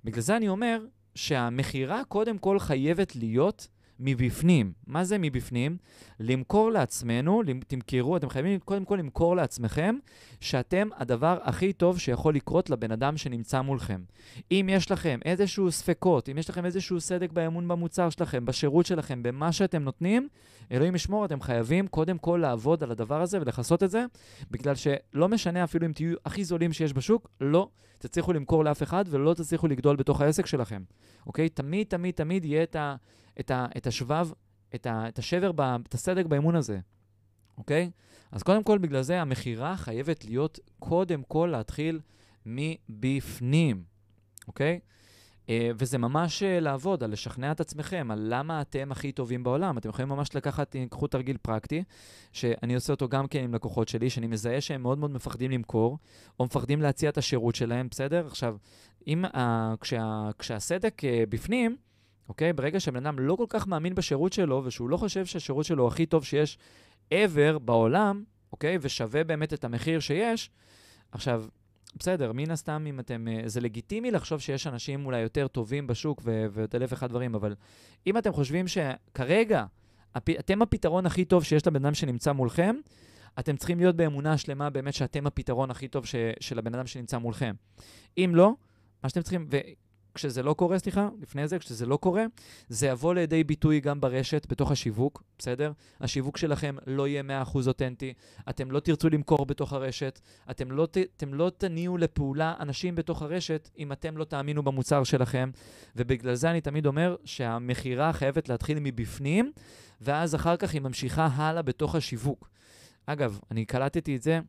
בגלל זה אני אומר, שהמכירה קודם כל חייבת להיות מבפנים. מה זה מבפנים? למכור לעצמנו, תמכרו, אתם חייבים קודם כל למכור לעצמכם שאתם הדבר הכי טוב שיכול לקרות לבן אדם שנמצא מולכם. אם יש לכם איזשהו ספקות, אם יש לכם איזשהו סדק באמון במוצר שלכם, בשירות שלכם, במה שאתם נותנים, אלוהים ישמור, אתם חייבים קודם כל לעבוד על הדבר הזה ולכסות את זה, בגלל שלא משנה אפילו אם תהיו הכי זולים שיש בשוק, לא תצליחו למכור לאף אחד ולא תצליחו לגדול בתוך העסק שלכם, אוקיי? תמיד, תמיד, תמיד יהיה את ה... את, ה, את השבב, את, ה, את השבר, ב, את הסדק באמון הזה, אוקיי? אז קודם כל, בגלל זה המכירה חייבת להיות קודם כל להתחיל מבפנים, אוקיי? Uh, וזה ממש uh, לעבוד, על לשכנע את עצמכם, על למה אתם הכי טובים בעולם. אתם יכולים ממש לקחת, קחו תרגיל פרקטי, שאני עושה אותו גם כן עם לקוחות שלי, שאני מזהה שהם מאוד מאוד מפחדים למכור, או מפחדים להציע את השירות שלהם, בסדר? עכשיו, אם, uh, כשה, כשהסדק uh, בפנים, אוקיי? ברגע שבן אדם לא כל כך מאמין בשירות שלו, ושהוא לא חושב שהשירות שלו הכי טוב שיש ever בעולם, אוקיי? ושווה באמת את המחיר שיש, עכשיו, בסדר, מן הסתם, אם אתם... אה, זה לגיטימי לחשוב שיש אנשים אולי יותר טובים בשוק ועוד אלף אחד דברים, אבל אם אתם חושבים שכרגע הפ, אתם הפתרון הכי טוב שיש לבן אדם שנמצא מולכם, אתם צריכים להיות באמונה שלמה באמת שאתם הפתרון הכי טוב ש, של הבן אדם שנמצא מולכם. אם לא, מה שאתם צריכים, כשזה לא קורה, סליחה, לפני זה, כשזה לא קורה, זה יבוא לידי ביטוי גם ברשת, בתוך השיווק, בסדר? השיווק שלכם לא יהיה 100% אותנטי, אתם לא תרצו למכור בתוך הרשת, אתם לא, ת, אתם לא תניעו לפעולה אנשים בתוך הרשת אם אתם לא תאמינו במוצר שלכם, ובגלל זה אני תמיד אומר שהמכירה חייבת להתחיל מבפנים, ואז אחר כך היא ממשיכה הלאה בתוך השיווק. אגב, אני קלטתי את זה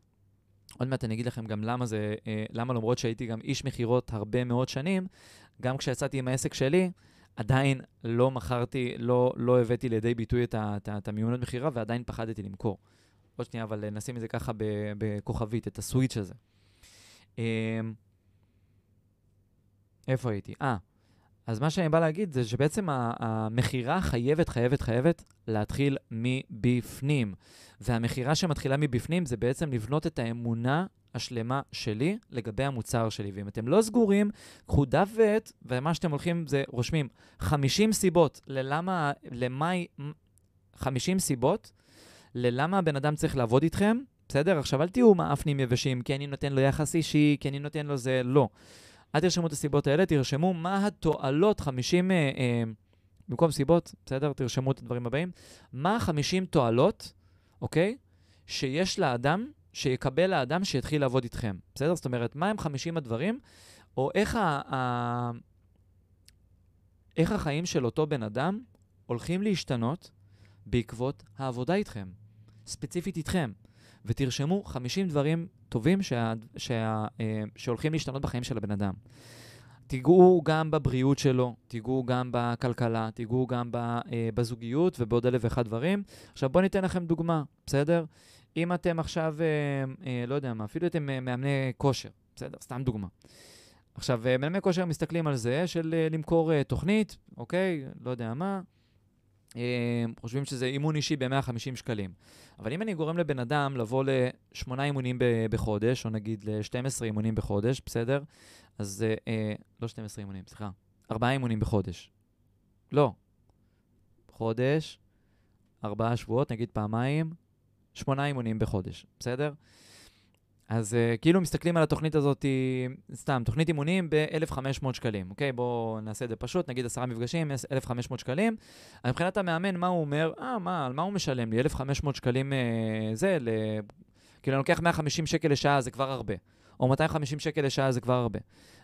עוד מעט אני אגיד לכם גם למה זה, אה, למה למרות שהייתי גם איש מכירות הרבה מאוד שנים, גם כשיצאתי עם העסק שלי, עדיין לא מכרתי, לא, לא הבאתי לידי ביטוי את, את, את המיומנות מכירה ועדיין פחדתי למכור. עוד שנייה, אבל נשים את זה ככה בכוכבית, את הסוויץ' הזה. אמ, איפה הייתי? אה, אז מה שאני בא להגיד זה שבעצם המכירה חייבת, חייבת, חייבת להתחיל מבפנים. והמכירה שמתחילה מבפנים זה בעצם לבנות את האמונה השלמה שלי לגבי המוצר שלי. ואם אתם לא סגורים, קחו דף ועט, ומה שאתם הולכים זה רושמים 50 סיבות ללמה, למה, 50 סיבות ללמה הבן אדם צריך לעבוד איתכם, בסדר? עכשיו, אל תהיו מאפנים יבשים, כי אני נותן לו יחס אישי, כי אני נותן לו זה, לא. אל תרשמו את הסיבות האלה, תרשמו מה התועלות, 50, אה, אה, במקום סיבות, בסדר? תרשמו את הדברים הבאים. מה 50 תועלות, אוקיי? שיש לאדם שיקבל לאדם שיתחיל לעבוד איתכם, בסדר? זאת אומרת, מה הם 50 הדברים, או איך, ה, ה, איך החיים של אותו בן אדם הולכים להשתנות בעקבות העבודה איתכם, ספציפית איתכם. ותרשמו 50 דברים טובים שה, שה, אה, שהולכים להשתנות בחיים של הבן אדם. תיגעו גם בבריאות שלו, תיגעו גם בכלכלה, תיגעו גם אה, בזוגיות ובעוד אלף ואחד דברים. עכשיו בואו ניתן לכם דוגמה, בסדר? אם אתם עכשיו, אה, אה, לא יודע מה, אפילו אתם מאמני כושר, בסדר? סתם דוגמה. עכשיו, מאמני כושר מסתכלים על זה של למכור תוכנית, אוקיי? לא יודע מה. אה, חושבים שזה אימון אישי ב-150 שקלים. אבל אם אני גורם לבן אדם לבוא לשמונה אימונים בחודש, או נגיד ל-12 אימונים בחודש, בסדר? אז אה, אה, לא 12 אימונים, סליחה, ארבעה אימונים בחודש. לא. חודש, ארבעה שבועות, נגיד פעמיים, שמונה אימונים בחודש, בסדר? אז uh, כאילו מסתכלים על התוכנית הזאת, סתם, תוכנית אימונים ב-1,500 שקלים, אוקיי? בואו נעשה את זה פשוט, נגיד עשרה מפגשים, 1,500 שקלים. מבחינת המאמן, מה הוא אומר? אה, מה, על מה הוא משלם לי? 1,500 שקלים uh, זה, ל... כאילו, אני לוקח 150 שקל לשעה, זה כבר הרבה. או 250 שקל לשעה, זה כבר הרבה.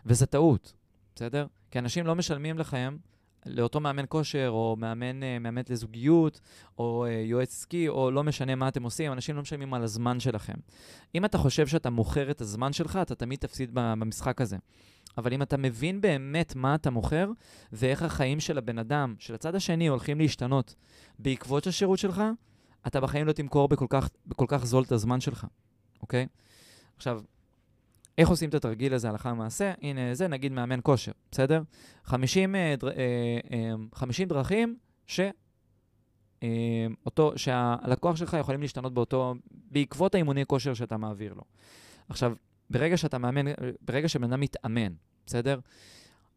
וזה טעות, בסדר? כי אנשים לא משלמים לכם לאותו מאמן כושר, או מאמן, אה, מאמנת לזוגיות, או אה, יועץ עסקי, או לא משנה מה אתם עושים, אנשים לא משלמים על הזמן שלכם. אם אתה חושב שאתה מוכר את הזמן שלך, אתה תמיד תפסיד במשחק הזה. אבל אם אתה מבין באמת מה אתה מוכר, ואיך החיים של הבן אדם, של הצד השני, הולכים להשתנות בעקבות השירות שלך, אתה בחיים לא תמכור בכל כך, בכל כך זול את הזמן שלך, אוקיי? עכשיו, איך עושים את התרגיל הזה הלכה למעשה? הנה זה, נגיד מאמן כושר, בסדר? 50, אה, דר, 50 אה, אה, דרכים ש... אותו, שהלקוח שלך יכולים להשתנות באותו, בעקבות האימוני כושר שאתה מעביר לו. עכשיו, ברגע שאתה מאמן, ברגע שבן אדם מתאמן, בסדר?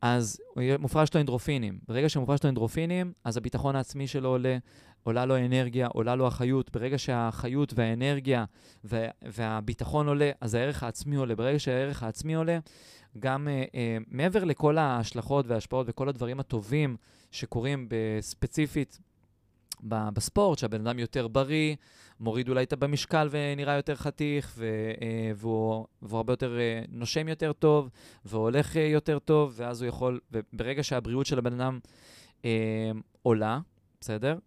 אז מופרש לו אנדרופינים. ברגע שמופרש לו אנדרופינים, אז הביטחון העצמי שלו עולה, עולה לו אנרגיה, עולה לו החיות. ברגע שהחיות והאנרגיה וה, והביטחון עולה, אז הערך העצמי עולה. ברגע שהערך העצמי עולה, גם uh, uh, מעבר לכל ההשלכות וההשפעות וכל הדברים הטובים שקורים ספציפית בספורט, שהבן אדם יותר בריא, מוריד אולי את במשקל ונראה יותר חתיך, ו, uh, והוא, והוא הרבה יותר uh, נושם יותר טוב, והולך יותר טוב, ואז הוא יכול, וברגע שהבריאות של הבן אדם uh, עולה, בסדר?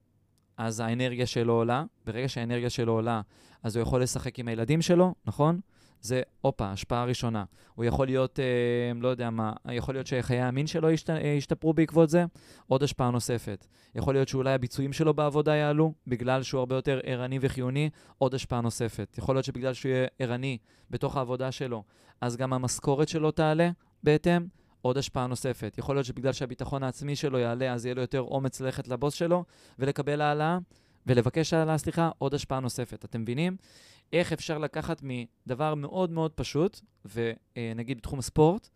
אז האנרגיה שלו עולה, ברגע שהאנרגיה שלו עולה, אז הוא יכול לשחק עם הילדים שלו, נכון? זה, הופה, השפעה ראשונה. הוא יכול להיות, אה, לא יודע מה, יכול להיות שחיי המין שלו השת, אה, ישתפרו בעקבות זה, עוד השפעה נוספת. יכול להיות שאולי הביצועים שלו בעבודה יעלו, בגלל שהוא הרבה יותר ערני וחיוני, עוד השפעה נוספת. יכול להיות שבגלל שהוא יהיה ערני בתוך העבודה שלו, אז גם המשכורת שלו תעלה בהתאם, עוד השפעה נוספת. יכול להיות שבגלל שהביטחון העצמי שלו יעלה, אז יהיה לו יותר אומץ ללכת לבוס שלו ולקבל העלאה, ולבקש העלאה, סליחה, עוד השפעה נוספת. אתם מבינים? איך אפשר לקחת מדבר מאוד מאוד פשוט, ונגיד בתחום הספורט,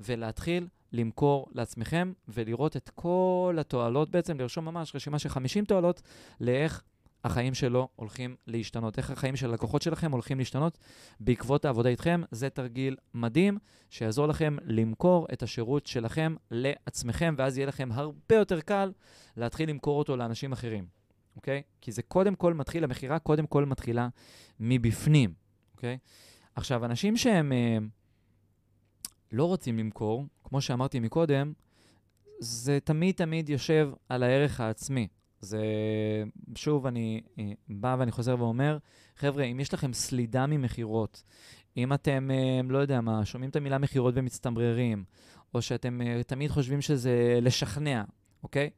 ולהתחיל למכור לעצמכם ולראות את כל התועלות בעצם, לרשום ממש רשימה של 50 תועלות לאיך החיים שלו הולכים להשתנות, איך החיים של הלקוחות שלכם הולכים להשתנות בעקבות העבודה איתכם. זה תרגיל מדהים שיעזור לכם למכור את השירות שלכם לעצמכם, ואז יהיה לכם הרבה יותר קל להתחיל למכור אותו לאנשים אחרים. אוקיי? כי זה קודם כל מתחיל, המכירה קודם כל מתחילה מבפנים, אוקיי? עכשיו, אנשים שהם אה, לא רוצים למכור, כמו שאמרתי מקודם, זה תמיד תמיד יושב על הערך העצמי. זה, שוב, אני אה, בא ואני חוזר ואומר, חבר'ה, אם יש לכם סלידה ממכירות, אם אתם, אה, לא יודע מה, שומעים את המילה מכירות ומצטמררים, או שאתם אה, תמיד חושבים שזה לשכנע, אוקיי?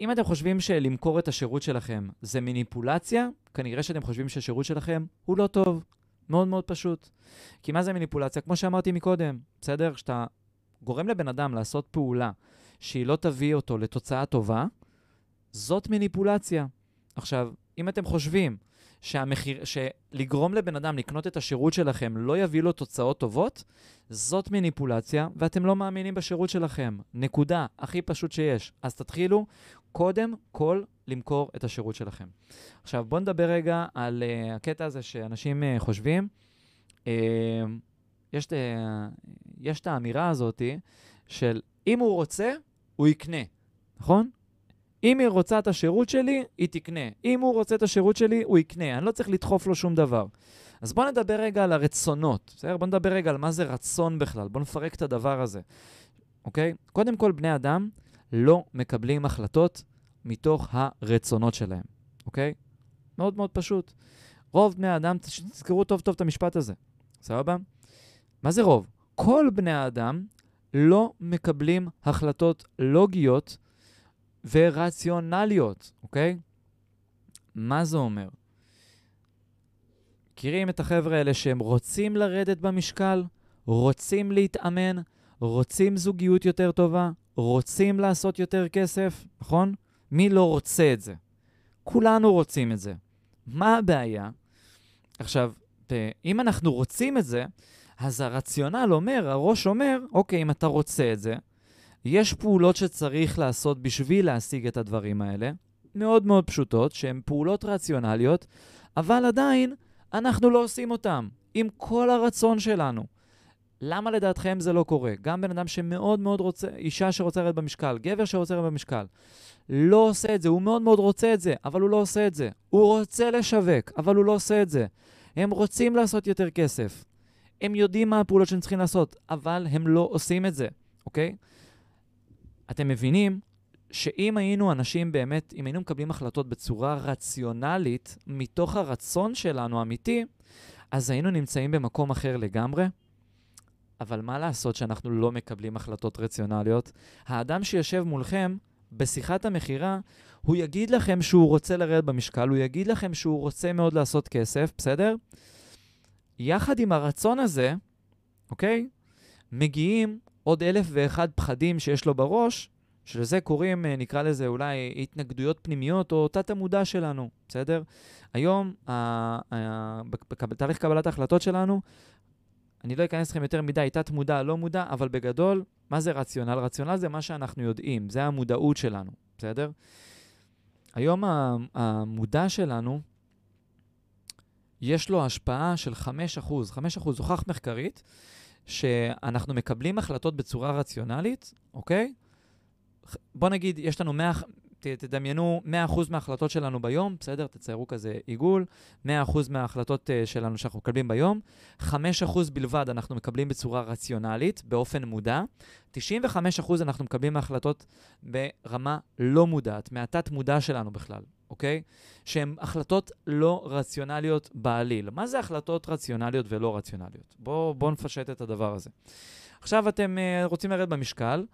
אם אתם חושבים שלמכור את השירות שלכם זה מניפולציה, כנראה שאתם חושבים שהשירות שלכם הוא לא טוב. מאוד מאוד פשוט. כי מה זה מניפולציה? כמו שאמרתי מקודם, בסדר? כשאתה גורם לבן אדם לעשות פעולה שהיא לא תביא אותו לתוצאה טובה, זאת מניפולציה. עכשיו, אם אתם חושבים שהמחיר, שלגרום לבן אדם לקנות את השירות שלכם לא יביא לו תוצאות טובות, זאת מניפולציה, ואתם לא מאמינים בשירות שלכם. נקודה. הכי פשוט שיש. אז תתחילו קודם כל למכור את השירות שלכם. עכשיו, בואו נדבר רגע על uh, הקטע הזה שאנשים uh, חושבים. Uh, יש, uh, יש את האמירה הזאת של אם הוא רוצה, הוא יקנה, נכון? אם היא רוצה את השירות שלי, היא תקנה. אם הוא רוצה את השירות שלי, הוא יקנה. אני לא צריך לדחוף לו שום דבר. אז בואו נדבר רגע על הרצונות, בסדר? בואו נדבר רגע על מה זה רצון בכלל. בואו נפרק את הדבר הזה, אוקיי? קודם כל, בני אדם לא מקבלים החלטות מתוך הרצונות שלהם, אוקיי? מאוד מאוד פשוט. רוב בני האדם, תזכרו טוב טוב את המשפט הזה, סבבה? מה זה רוב? כל בני האדם לא מקבלים החלטות לוגיות ורציונליות, אוקיי? מה זה אומר? מכירים את החבר'ה האלה שהם רוצים לרדת במשקל, רוצים להתאמן, רוצים זוגיות יותר טובה, רוצים לעשות יותר כסף, נכון? מי לא רוצה את זה? כולנו רוצים את זה. מה הבעיה? עכשיו, אם אנחנו רוצים את זה, אז הרציונל אומר, הראש אומר, אוקיי, אם אתה רוצה את זה, יש פעולות שצריך לעשות בשביל להשיג את הדברים האלה, מאוד מאוד פשוטות, שהן פעולות רציונליות, אבל עדיין אנחנו לא עושים אותן, עם כל הרצון שלנו. למה לדעתכם זה לא קורה? גם בן אדם שמאוד מאוד רוצה, אישה שרוצה לרדת במשקל, גבר שרוצה לרדת במשקל, לא עושה את זה, הוא מאוד מאוד רוצה את זה, אבל הוא לא עושה את זה. הוא רוצה לשווק, אבל הוא לא עושה את זה. הם רוצים לעשות יותר כסף. הם יודעים מה הפעולות שהם צריכים לעשות, אבל הם לא עושים את זה, אוקיי? אתם מבינים שאם היינו אנשים באמת, אם היינו מקבלים החלטות בצורה רציונלית, מתוך הרצון שלנו האמיתי, אז היינו נמצאים במקום אחר לגמרי. אבל מה לעשות שאנחנו לא מקבלים החלטות רציונליות? האדם שיושב מולכם בשיחת המכירה, הוא יגיד לכם שהוא רוצה לרדת במשקל, הוא יגיד לכם שהוא רוצה מאוד לעשות כסף, בסדר? יחד עם הרצון הזה, אוקיי? מגיעים עוד אלף ואחד פחדים שיש לו בראש, שלזה קוראים, אה, נקרא לזה אולי התנגדויות פנימיות או תת-המודע שלנו, בסדר? היום, בתהליך קבלת ההחלטות שלנו, אני לא אכנס לכם יותר מדי תת-מודע, לא מודע, אבל בגדול, מה זה רציונל? רציונל זה מה שאנחנו יודעים, זה המודעות שלנו, בסדר? היום המודע שלנו, יש לו השפעה של 5%. 5% הוכח מחקרית שאנחנו מקבלים החלטות בצורה רציונלית, אוקיי? בוא נגיד, יש לנו 100, ת, תדמיינו 100% מההחלטות שלנו ביום, בסדר? תציירו כזה עיגול, 100% מההחלטות uh, שלנו שאנחנו מקבלים ביום, 5% בלבד אנחנו מקבלים בצורה רציונלית, באופן מודע, 95% אנחנו מקבלים מהחלטות ברמה לא מודעת, מהתת-מודע שלנו בכלל, אוקיי? שהן החלטות לא רציונליות בעליל. מה זה החלטות רציונליות ולא רציונליות? בואו בוא נפשט את הדבר הזה. עכשיו אתם uh, רוצים לרדת במשקל,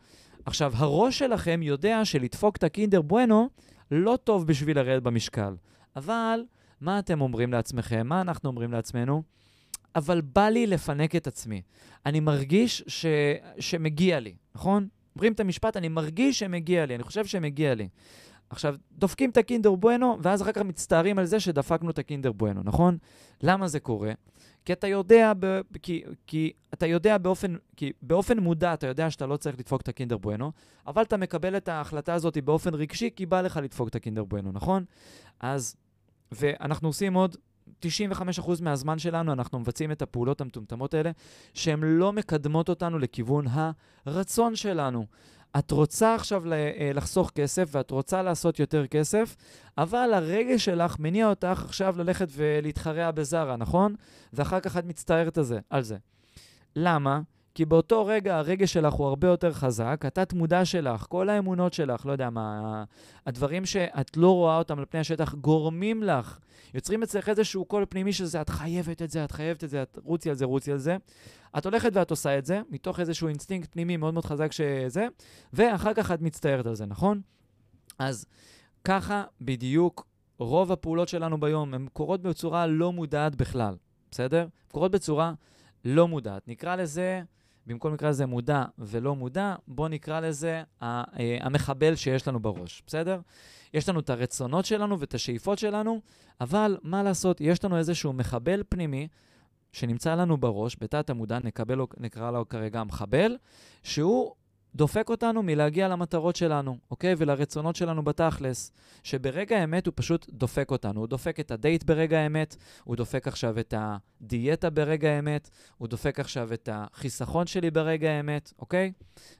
עכשיו, הראש שלכם יודע שלדפוק את הקינדר בואנו לא טוב בשביל לרדת במשקל. אבל מה אתם אומרים לעצמכם? מה אנחנו אומרים לעצמנו? אבל בא לי לפנק את עצמי. אני מרגיש ש... שמגיע לי, נכון? אומרים את המשפט, אני מרגיש שמגיע לי, אני חושב שמגיע לי. עכשיו, דופקים את הקינדר בואנו, ואז אחר כך מצטערים על זה שדפקנו את הקינדר בואנו, נכון? למה זה קורה? כי אתה יודע, ב, כי, כי אתה יודע באופן, כי באופן מודע, אתה יודע שאתה לא צריך לדפוק את הקינדר בואנו, אבל אתה מקבל את ההחלטה הזאת באופן רגשי, כי בא לך לדפוק את הקינדר בואנו, נכון? אז, ואנחנו עושים עוד 95% מהזמן שלנו, אנחנו מבצעים את הפעולות המטומטמות האלה, שהן לא מקדמות אותנו לכיוון הרצון שלנו. את רוצה עכשיו אה, לחסוך כסף ואת רוצה לעשות יותר כסף, אבל הרגש שלך מניע אותך עכשיו ללכת ולהתחרע בזארה, נכון? ואחר כך את מצטערת על זה. למה? כי באותו רגע הרגש שלך הוא הרבה יותר חזק, התת מודע שלך, כל האמונות שלך, לא יודע מה, הדברים שאת לא רואה אותם על פני השטח גורמים לך, יוצרים אצלך איזשהו קול פנימי שזה, את חייבת את זה, את חייבת את זה, את רוצי על זה, רוצי על זה. את הולכת ואת עושה את זה, מתוך איזשהו אינסטינקט פנימי מאוד מאוד חזק שזה, ואחר כך את מצטערת על זה, נכון? אז ככה בדיוק רוב הפעולות שלנו ביום, הן קורות בצורה לא מודעת בכלל, בסדר? קורות בצורה לא מודעת. נקרא לזה... במקום נקרא לזה מודע ולא מודע, בואו נקרא לזה אה, המחבל שיש לנו בראש, בסדר? יש לנו את הרצונות שלנו ואת השאיפות שלנו, אבל מה לעשות, יש לנו איזשהו מחבל פנימי שנמצא לנו בראש, בתת המודע, נקבל, נקרא לו כרגע המחבל, שהוא דופק אותנו מלהגיע למטרות שלנו, אוקיי? ולרצונות שלנו בתכלס, שברגע האמת הוא פשוט דופק אותנו. הוא דופק את הדייט ברגע האמת, הוא דופק עכשיו את הדיאטה ברגע האמת, הוא דופק עכשיו את החיסכון שלי ברגע האמת, אוקיי?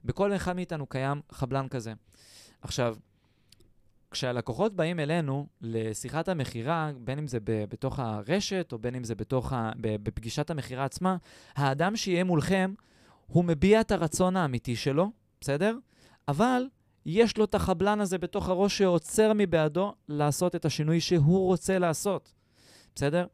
בכל אחד מאיתנו קיים חבלן כזה. עכשיו, כשהלקוחות באים אלינו לשיחת המכירה, בין אם זה ב- בתוך הרשת או בין אם זה בתוך ה- בפגישת המכירה עצמה, האדם שיהיה מולכם, הוא מביע את הרצון האמיתי שלו, בסדר? אבל יש לו את החבלן הזה בתוך הראש שעוצר מבעדו לעשות את השינוי שהוא רוצה לעשות, בסדר?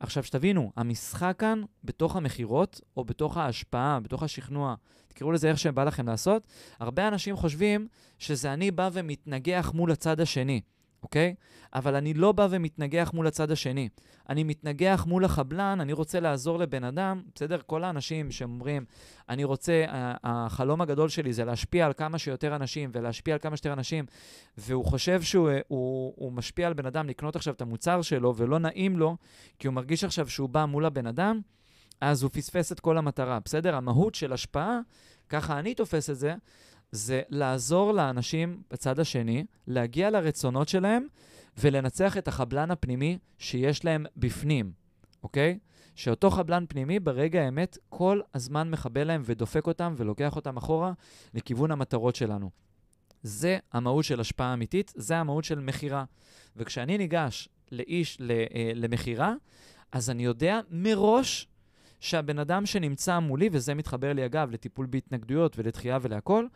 עכשיו, שתבינו, המשחק כאן, בתוך המכירות, או בתוך ההשפעה, בתוך השכנוע, תקראו לזה איך שבא לכם לעשות, הרבה אנשים חושבים שזה אני בא ומתנגח מול הצד השני. אוקיי? אבל אני לא בא ומתנגח מול הצד השני. אני מתנגח מול החבלן, אני רוצה לעזור לבן אדם, בסדר? כל האנשים שאומרים, אני רוצה, החלום הגדול שלי זה להשפיע על כמה שיותר אנשים ולהשפיע על כמה שיותר אנשים, והוא חושב שהוא הוא, הוא משפיע על בן אדם לקנות עכשיו את המוצר שלו ולא נעים לו, כי הוא מרגיש עכשיו שהוא בא מול הבן אדם, אז הוא פספס את כל המטרה, בסדר? המהות של השפעה, ככה אני תופס את זה, זה לעזור לאנשים בצד השני להגיע לרצונות שלהם ולנצח את החבלן הפנימי שיש להם בפנים, אוקיי? שאותו חבלן פנימי ברגע האמת כל הזמן מכבה להם ודופק אותם ולוקח אותם אחורה לכיוון המטרות שלנו. זה המהות של השפעה אמיתית, זה המהות של מכירה. וכשאני ניגש לאיש אה, למכירה, אז אני יודע מראש שהבן אדם שנמצא מולי, וזה מתחבר לי אגב לטיפול בהתנגדויות ולדחייה ולהכול,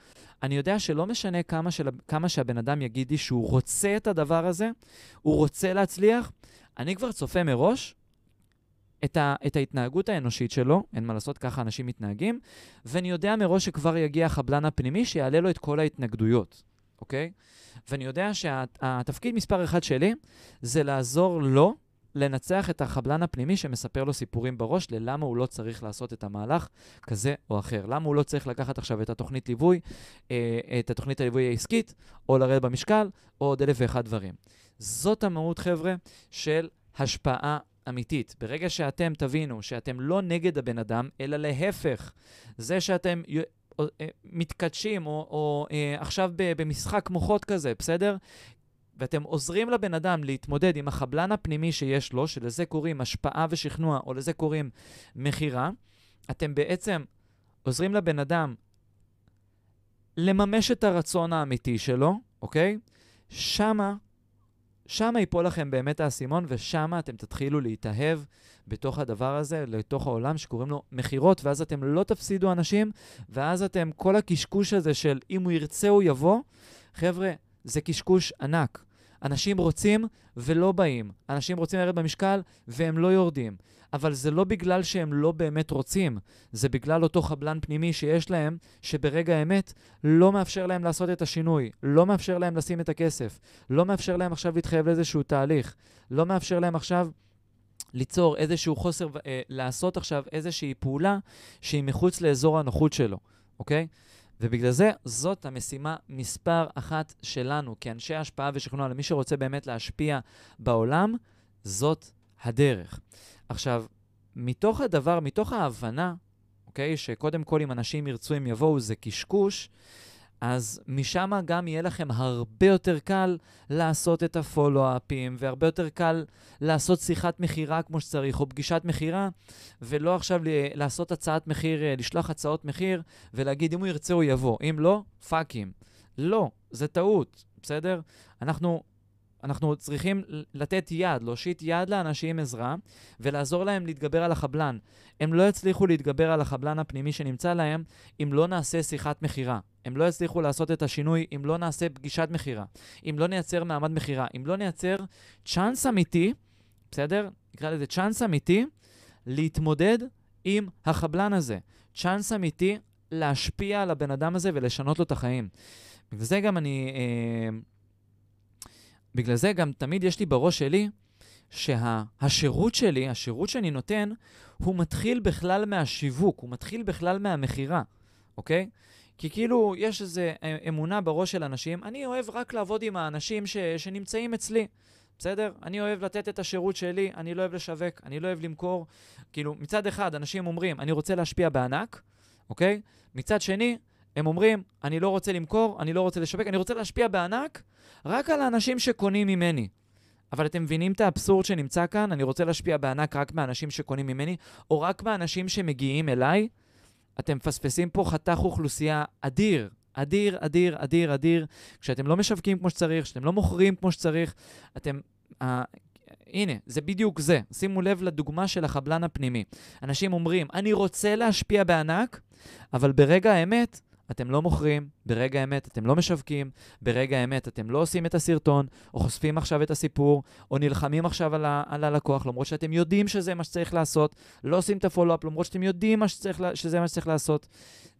אני יודע שלא משנה כמה, של, כמה שהבן אדם יגיד לי שהוא רוצה את הדבר הזה, הוא רוצה להצליח, אני כבר צופה מראש את, ה, את ההתנהגות האנושית שלו, אין מה לעשות, ככה אנשים מתנהגים, ואני יודע מראש שכבר יגיע החבלן הפנימי שיעלה לו את כל ההתנגדויות, אוקיי? ואני יודע שהתפקיד שה, מספר אחד שלי זה לעזור לו לנצח את החבלן הפנימי שמספר לו סיפורים בראש ללמה הוא לא צריך לעשות את המהלך כזה או אחר. למה הוא לא צריך לקחת עכשיו את התוכנית ליווי, אה, את התוכנית הליווי העסקית, או לרדת במשקל, או עוד אלף ואחד דברים. זאת המהות, חבר'ה, של השפעה אמיתית. ברגע שאתם תבינו שאתם לא נגד הבן אדם, אלא להפך, זה שאתם אה, מתקדשים, או, או אה, עכשיו במשחק מוחות כזה, בסדר? ואתם עוזרים לבן אדם להתמודד עם החבלן הפנימי שיש לו, שלזה קוראים השפעה ושכנוע, או לזה קוראים מכירה, אתם בעצם עוזרים לבן אדם לממש את הרצון האמיתי שלו, אוקיי? שמה, שמה ייפול לכם באמת האסימון, ושמה אתם תתחילו להתאהב בתוך הדבר הזה, לתוך העולם שקוראים לו מכירות, ואז אתם לא תפסידו אנשים, ואז אתם, כל הקשקוש הזה של אם הוא ירצה הוא יבוא, חבר'ה, זה קשקוש ענק. אנשים רוצים ולא באים. אנשים רוצים לרדת במשקל והם לא יורדים. אבל זה לא בגלל שהם לא באמת רוצים, זה בגלל אותו חבלן פנימי שיש להם, שברגע האמת לא מאפשר להם לעשות את השינוי, לא מאפשר להם לשים את הכסף, לא מאפשר להם עכשיו להתחייב לאיזשהו תהליך, לא מאפשר להם עכשיו ליצור איזשהו חוסר, אה, לעשות עכשיו איזושהי פעולה שהיא מחוץ לאזור הנוחות שלו, אוקיי? ובגלל זה, זאת המשימה מספר אחת שלנו, כאנשי השפעה ושכנוע, למי שרוצה באמת להשפיע בעולם, זאת הדרך. עכשיו, מתוך הדבר, מתוך ההבנה, אוקיי, שקודם כל אם אנשים ירצו הם יבואו, זה קשקוש, אז משם גם יהיה לכם הרבה יותר קל לעשות את הפולו-אפים, והרבה יותר קל לעשות שיחת מכירה כמו שצריך, או פגישת מכירה, ולא עכשיו לעשות הצעת מחיר, אה, לשלוח הצעות מחיר, ולהגיד אם הוא ירצה הוא יבוא, אם לא, פאקים. לא, זה טעות, בסדר? אנחנו אנחנו צריכים לתת יד, להושיט יד לאנשים עזרה ולעזור להם להתגבר על החבלן. הם לא יצליחו להתגבר על החבלן הפנימי שנמצא להם אם לא נעשה שיחת מכירה. הם לא יצליחו לעשות את השינוי אם לא נעשה פגישת מכירה, אם לא נייצר מעמד מכירה, אם לא נייצר צ'אנס אמיתי, בסדר? נקרא לזה צ'אנס אמיתי, להתמודד עם החבלן הזה. צ'אנס אמיתי להשפיע על הבן אדם הזה ולשנות לו את החיים. וזה גם אני... אה, בגלל זה גם תמיד יש לי בראש שלי שהשירות שה, שלי, השירות שאני נותן, הוא מתחיל בכלל מהשיווק, הוא מתחיל בכלל מהמכירה, אוקיי? כי כאילו יש איזו אמונה בראש של אנשים, אני אוהב רק לעבוד עם האנשים ש, שנמצאים אצלי, בסדר? אני אוהב לתת את השירות שלי, אני לא אוהב לשווק, אני לא אוהב למכור. כאילו, מצד אחד, אנשים אומרים, אני רוצה להשפיע בענק, אוקיי? מצד שני, הם אומרים, אני לא רוצה למכור, אני לא רוצה לשווק, אני רוצה להשפיע בענק רק על האנשים שקונים ממני. אבל אתם מבינים את האבסורד שנמצא כאן? אני רוצה להשפיע בענק רק מהאנשים שקונים ממני, או רק מהאנשים שמגיעים אליי? אתם מפספסים פה חתך אוכלוסייה אדיר, אדיר, אדיר, אדיר, אדיר. כשאתם לא משווקים כמו שצריך, כשאתם לא מוכרים כמו שצריך, אתם... אה, הנה, זה בדיוק זה. שימו לב לדוגמה של החבלן הפנימי. אנשים אומרים, אני רוצה להשפיע בענק, אבל ברגע האמת, אתם לא מוכרים, ברגע האמת אתם לא משווקים, ברגע האמת אתם לא עושים את הסרטון, או חושפים עכשיו את הסיפור, או נלחמים עכשיו על, ה- על הלקוח, למרות שאתם יודעים שזה מה שצריך לעשות, לא עושים את ה follow-up, למרות שאתם יודעים מה שצריך, שזה מה שצריך לעשות.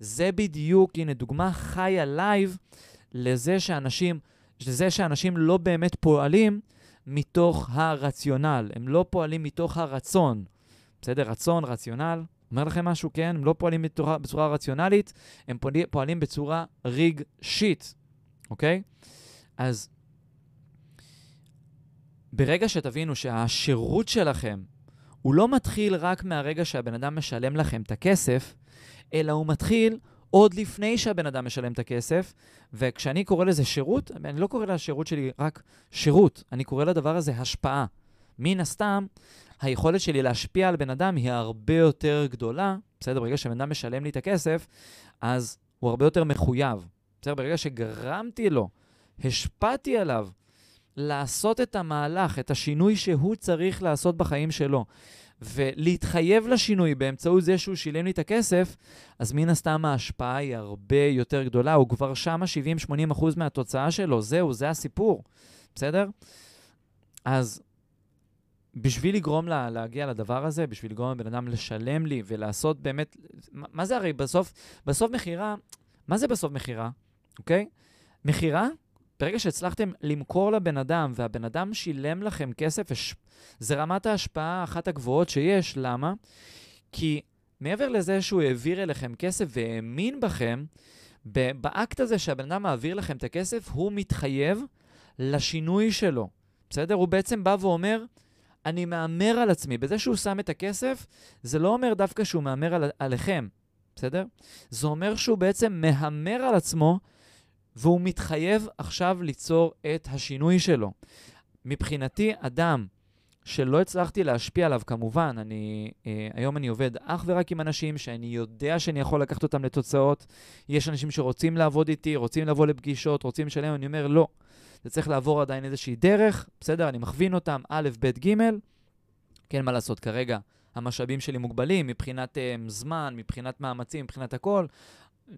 זה בדיוק, הנה, דוגמה חיה live לזה שאנשים, לזה שאנשים לא באמת פועלים מתוך הרציונל, הם לא פועלים מתוך הרצון. בסדר? רצון, רציונל, אומר לכם משהו, כן? הם לא פועלים בצורה, בצורה רציונלית, הם פועלים, פועלים בצורה רגשית, אוקיי? אז ברגע שתבינו שהשירות שלכם הוא לא מתחיל רק מהרגע שהבן אדם משלם לכם את הכסף, אלא הוא מתחיל עוד לפני שהבן אדם משלם את הכסף, וכשאני קורא לזה שירות, אני לא קורא לשירות שלי רק שירות, אני קורא לדבר הזה השפעה. מן הסתם, היכולת שלי להשפיע על בן אדם היא הרבה יותר גדולה. בסדר, ברגע שבן אדם משלם לי את הכסף, אז הוא הרבה יותר מחויב. בסדר, ברגע שגרמתי לו, השפעתי עליו לעשות את המהלך, את השינוי שהוא צריך לעשות בחיים שלו, ולהתחייב לשינוי באמצעות זה שהוא שילם לי את הכסף, אז מן הסתם ההשפעה היא הרבה יותר גדולה. הוא כבר שמה 70-80% מהתוצאה שלו, זהו, זה הסיפור, בסדר? אז בשביל לגרום לה, להגיע לדבר הזה, בשביל לגרום לבן אדם לשלם לי ולעשות באמת, מה, מה זה הרי בסוף, בסוף מכירה, מה זה בסוף מכירה, אוקיי? מכירה, ברגע שהצלחתם למכור לבן אדם והבן אדם שילם לכם כסף, זה רמת ההשפעה אחת הגבוהות שיש. למה? כי מעבר לזה שהוא העביר אליכם כסף והאמין בכם, באקט הזה שהבן אדם מעביר לכם את הכסף, הוא מתחייב לשינוי שלו. בסדר? הוא בעצם בא ואומר, אני מהמר על עצמי. בזה שהוא שם את הכסף, זה לא אומר דווקא שהוא מהמר על, עליכם, בסדר? זה אומר שהוא בעצם מהמר על עצמו, והוא מתחייב עכשיו ליצור את השינוי שלו. מבחינתי, אדם שלא הצלחתי להשפיע עליו, כמובן, אני, אה, היום אני עובד אך ורק עם אנשים שאני יודע שאני יכול לקחת אותם לתוצאות. יש אנשים שרוצים לעבוד איתי, רוצים לבוא לפגישות, רוצים לשלם, אני אומר, לא. זה צריך לעבור עדיין איזושהי דרך, בסדר? אני מכווין אותם, א', ב', ג', כן, מה לעשות, כרגע המשאבים שלי מוגבלים מבחינת um, זמן, מבחינת מאמצים, מבחינת הכל.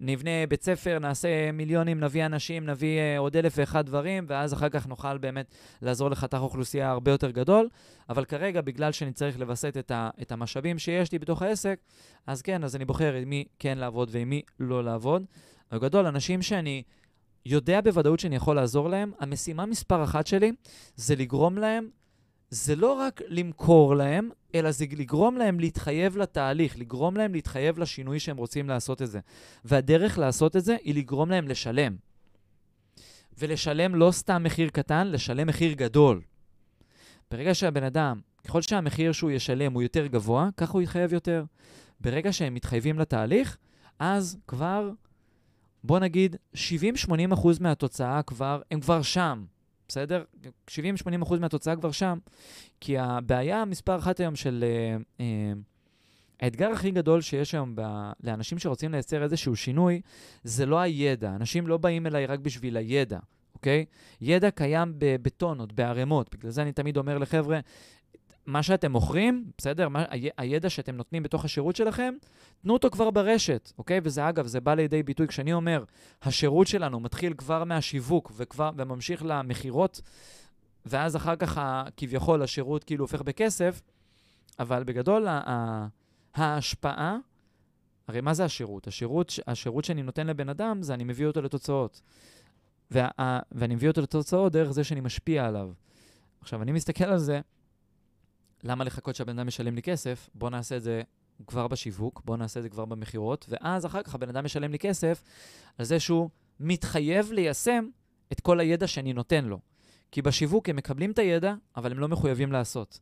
נבנה בית ספר, נעשה מיליונים, נביא אנשים, נביא uh, עוד אלף ואחד דברים, ואז אחר כך נוכל באמת לעזור לחתך אוכלוסייה הרבה יותר גדול. אבל כרגע, בגלל שאני צריך לווסת את, את המשאבים שיש לי בתוך העסק, אז כן, אז אני בוחר עם מי כן לעבוד ועם מי לא לעבוד. בגדול, אנשים שאני יודע בוודאות שאני יכול לעזור להם, המשימה מספר אחת שלי זה לגרום להם זה לא רק למכור להם, אלא זה לגרום להם להתחייב לתהליך, לגרום להם להתחייב לשינוי שהם רוצים לעשות את זה. והדרך לעשות את זה היא לגרום להם לשלם. ולשלם לא סתם מחיר קטן, לשלם מחיר גדול. ברגע שהבן אדם, ככל שהמחיר שהוא ישלם הוא יותר גבוה, ככה הוא יתחייב יותר. ברגע שהם מתחייבים לתהליך, אז כבר, בוא נגיד, 70-80% מהתוצאה כבר, הם כבר שם. בסדר? 70-80% מהתוצאה כבר שם. כי הבעיה מספר אחת היום של... Uh, uh, האתגר הכי גדול שיש היום ב- לאנשים שרוצים לייצר איזשהו שינוי, זה לא הידע. אנשים לא באים אליי רק בשביל הידע, אוקיי? ידע קיים בטונות, בערימות. בגלל זה אני תמיד אומר לחבר'ה, מה שאתם מוכרים, בסדר? מה, הידע שאתם נותנים בתוך השירות שלכם, תנו אותו כבר ברשת, אוקיי? וזה אגב, זה בא לידי ביטוי כשאני אומר, השירות שלנו מתחיל כבר מהשיווק וכבר, וממשיך למכירות, ואז אחר כך כביכול השירות כאילו הופך בכסף, אבל בגדול ההשפעה, הרי מה זה השירות? השירות, השירות שאני נותן לבן אדם זה אני מביא אותו לתוצאות. וה, ואני מביא אותו לתוצאות דרך זה שאני משפיע עליו. עכשיו, אני מסתכל על זה, למה לחכות שהבן אדם ישלם לי כסף? בוא נעשה את זה כבר בשיווק, בוא נעשה את זה כבר במכירות, ואז אחר כך הבן אדם ישלם לי כסף על זה שהוא מתחייב ליישם את כל הידע שאני נותן לו. כי בשיווק הם מקבלים את הידע, אבל הם לא מחויבים לעשות.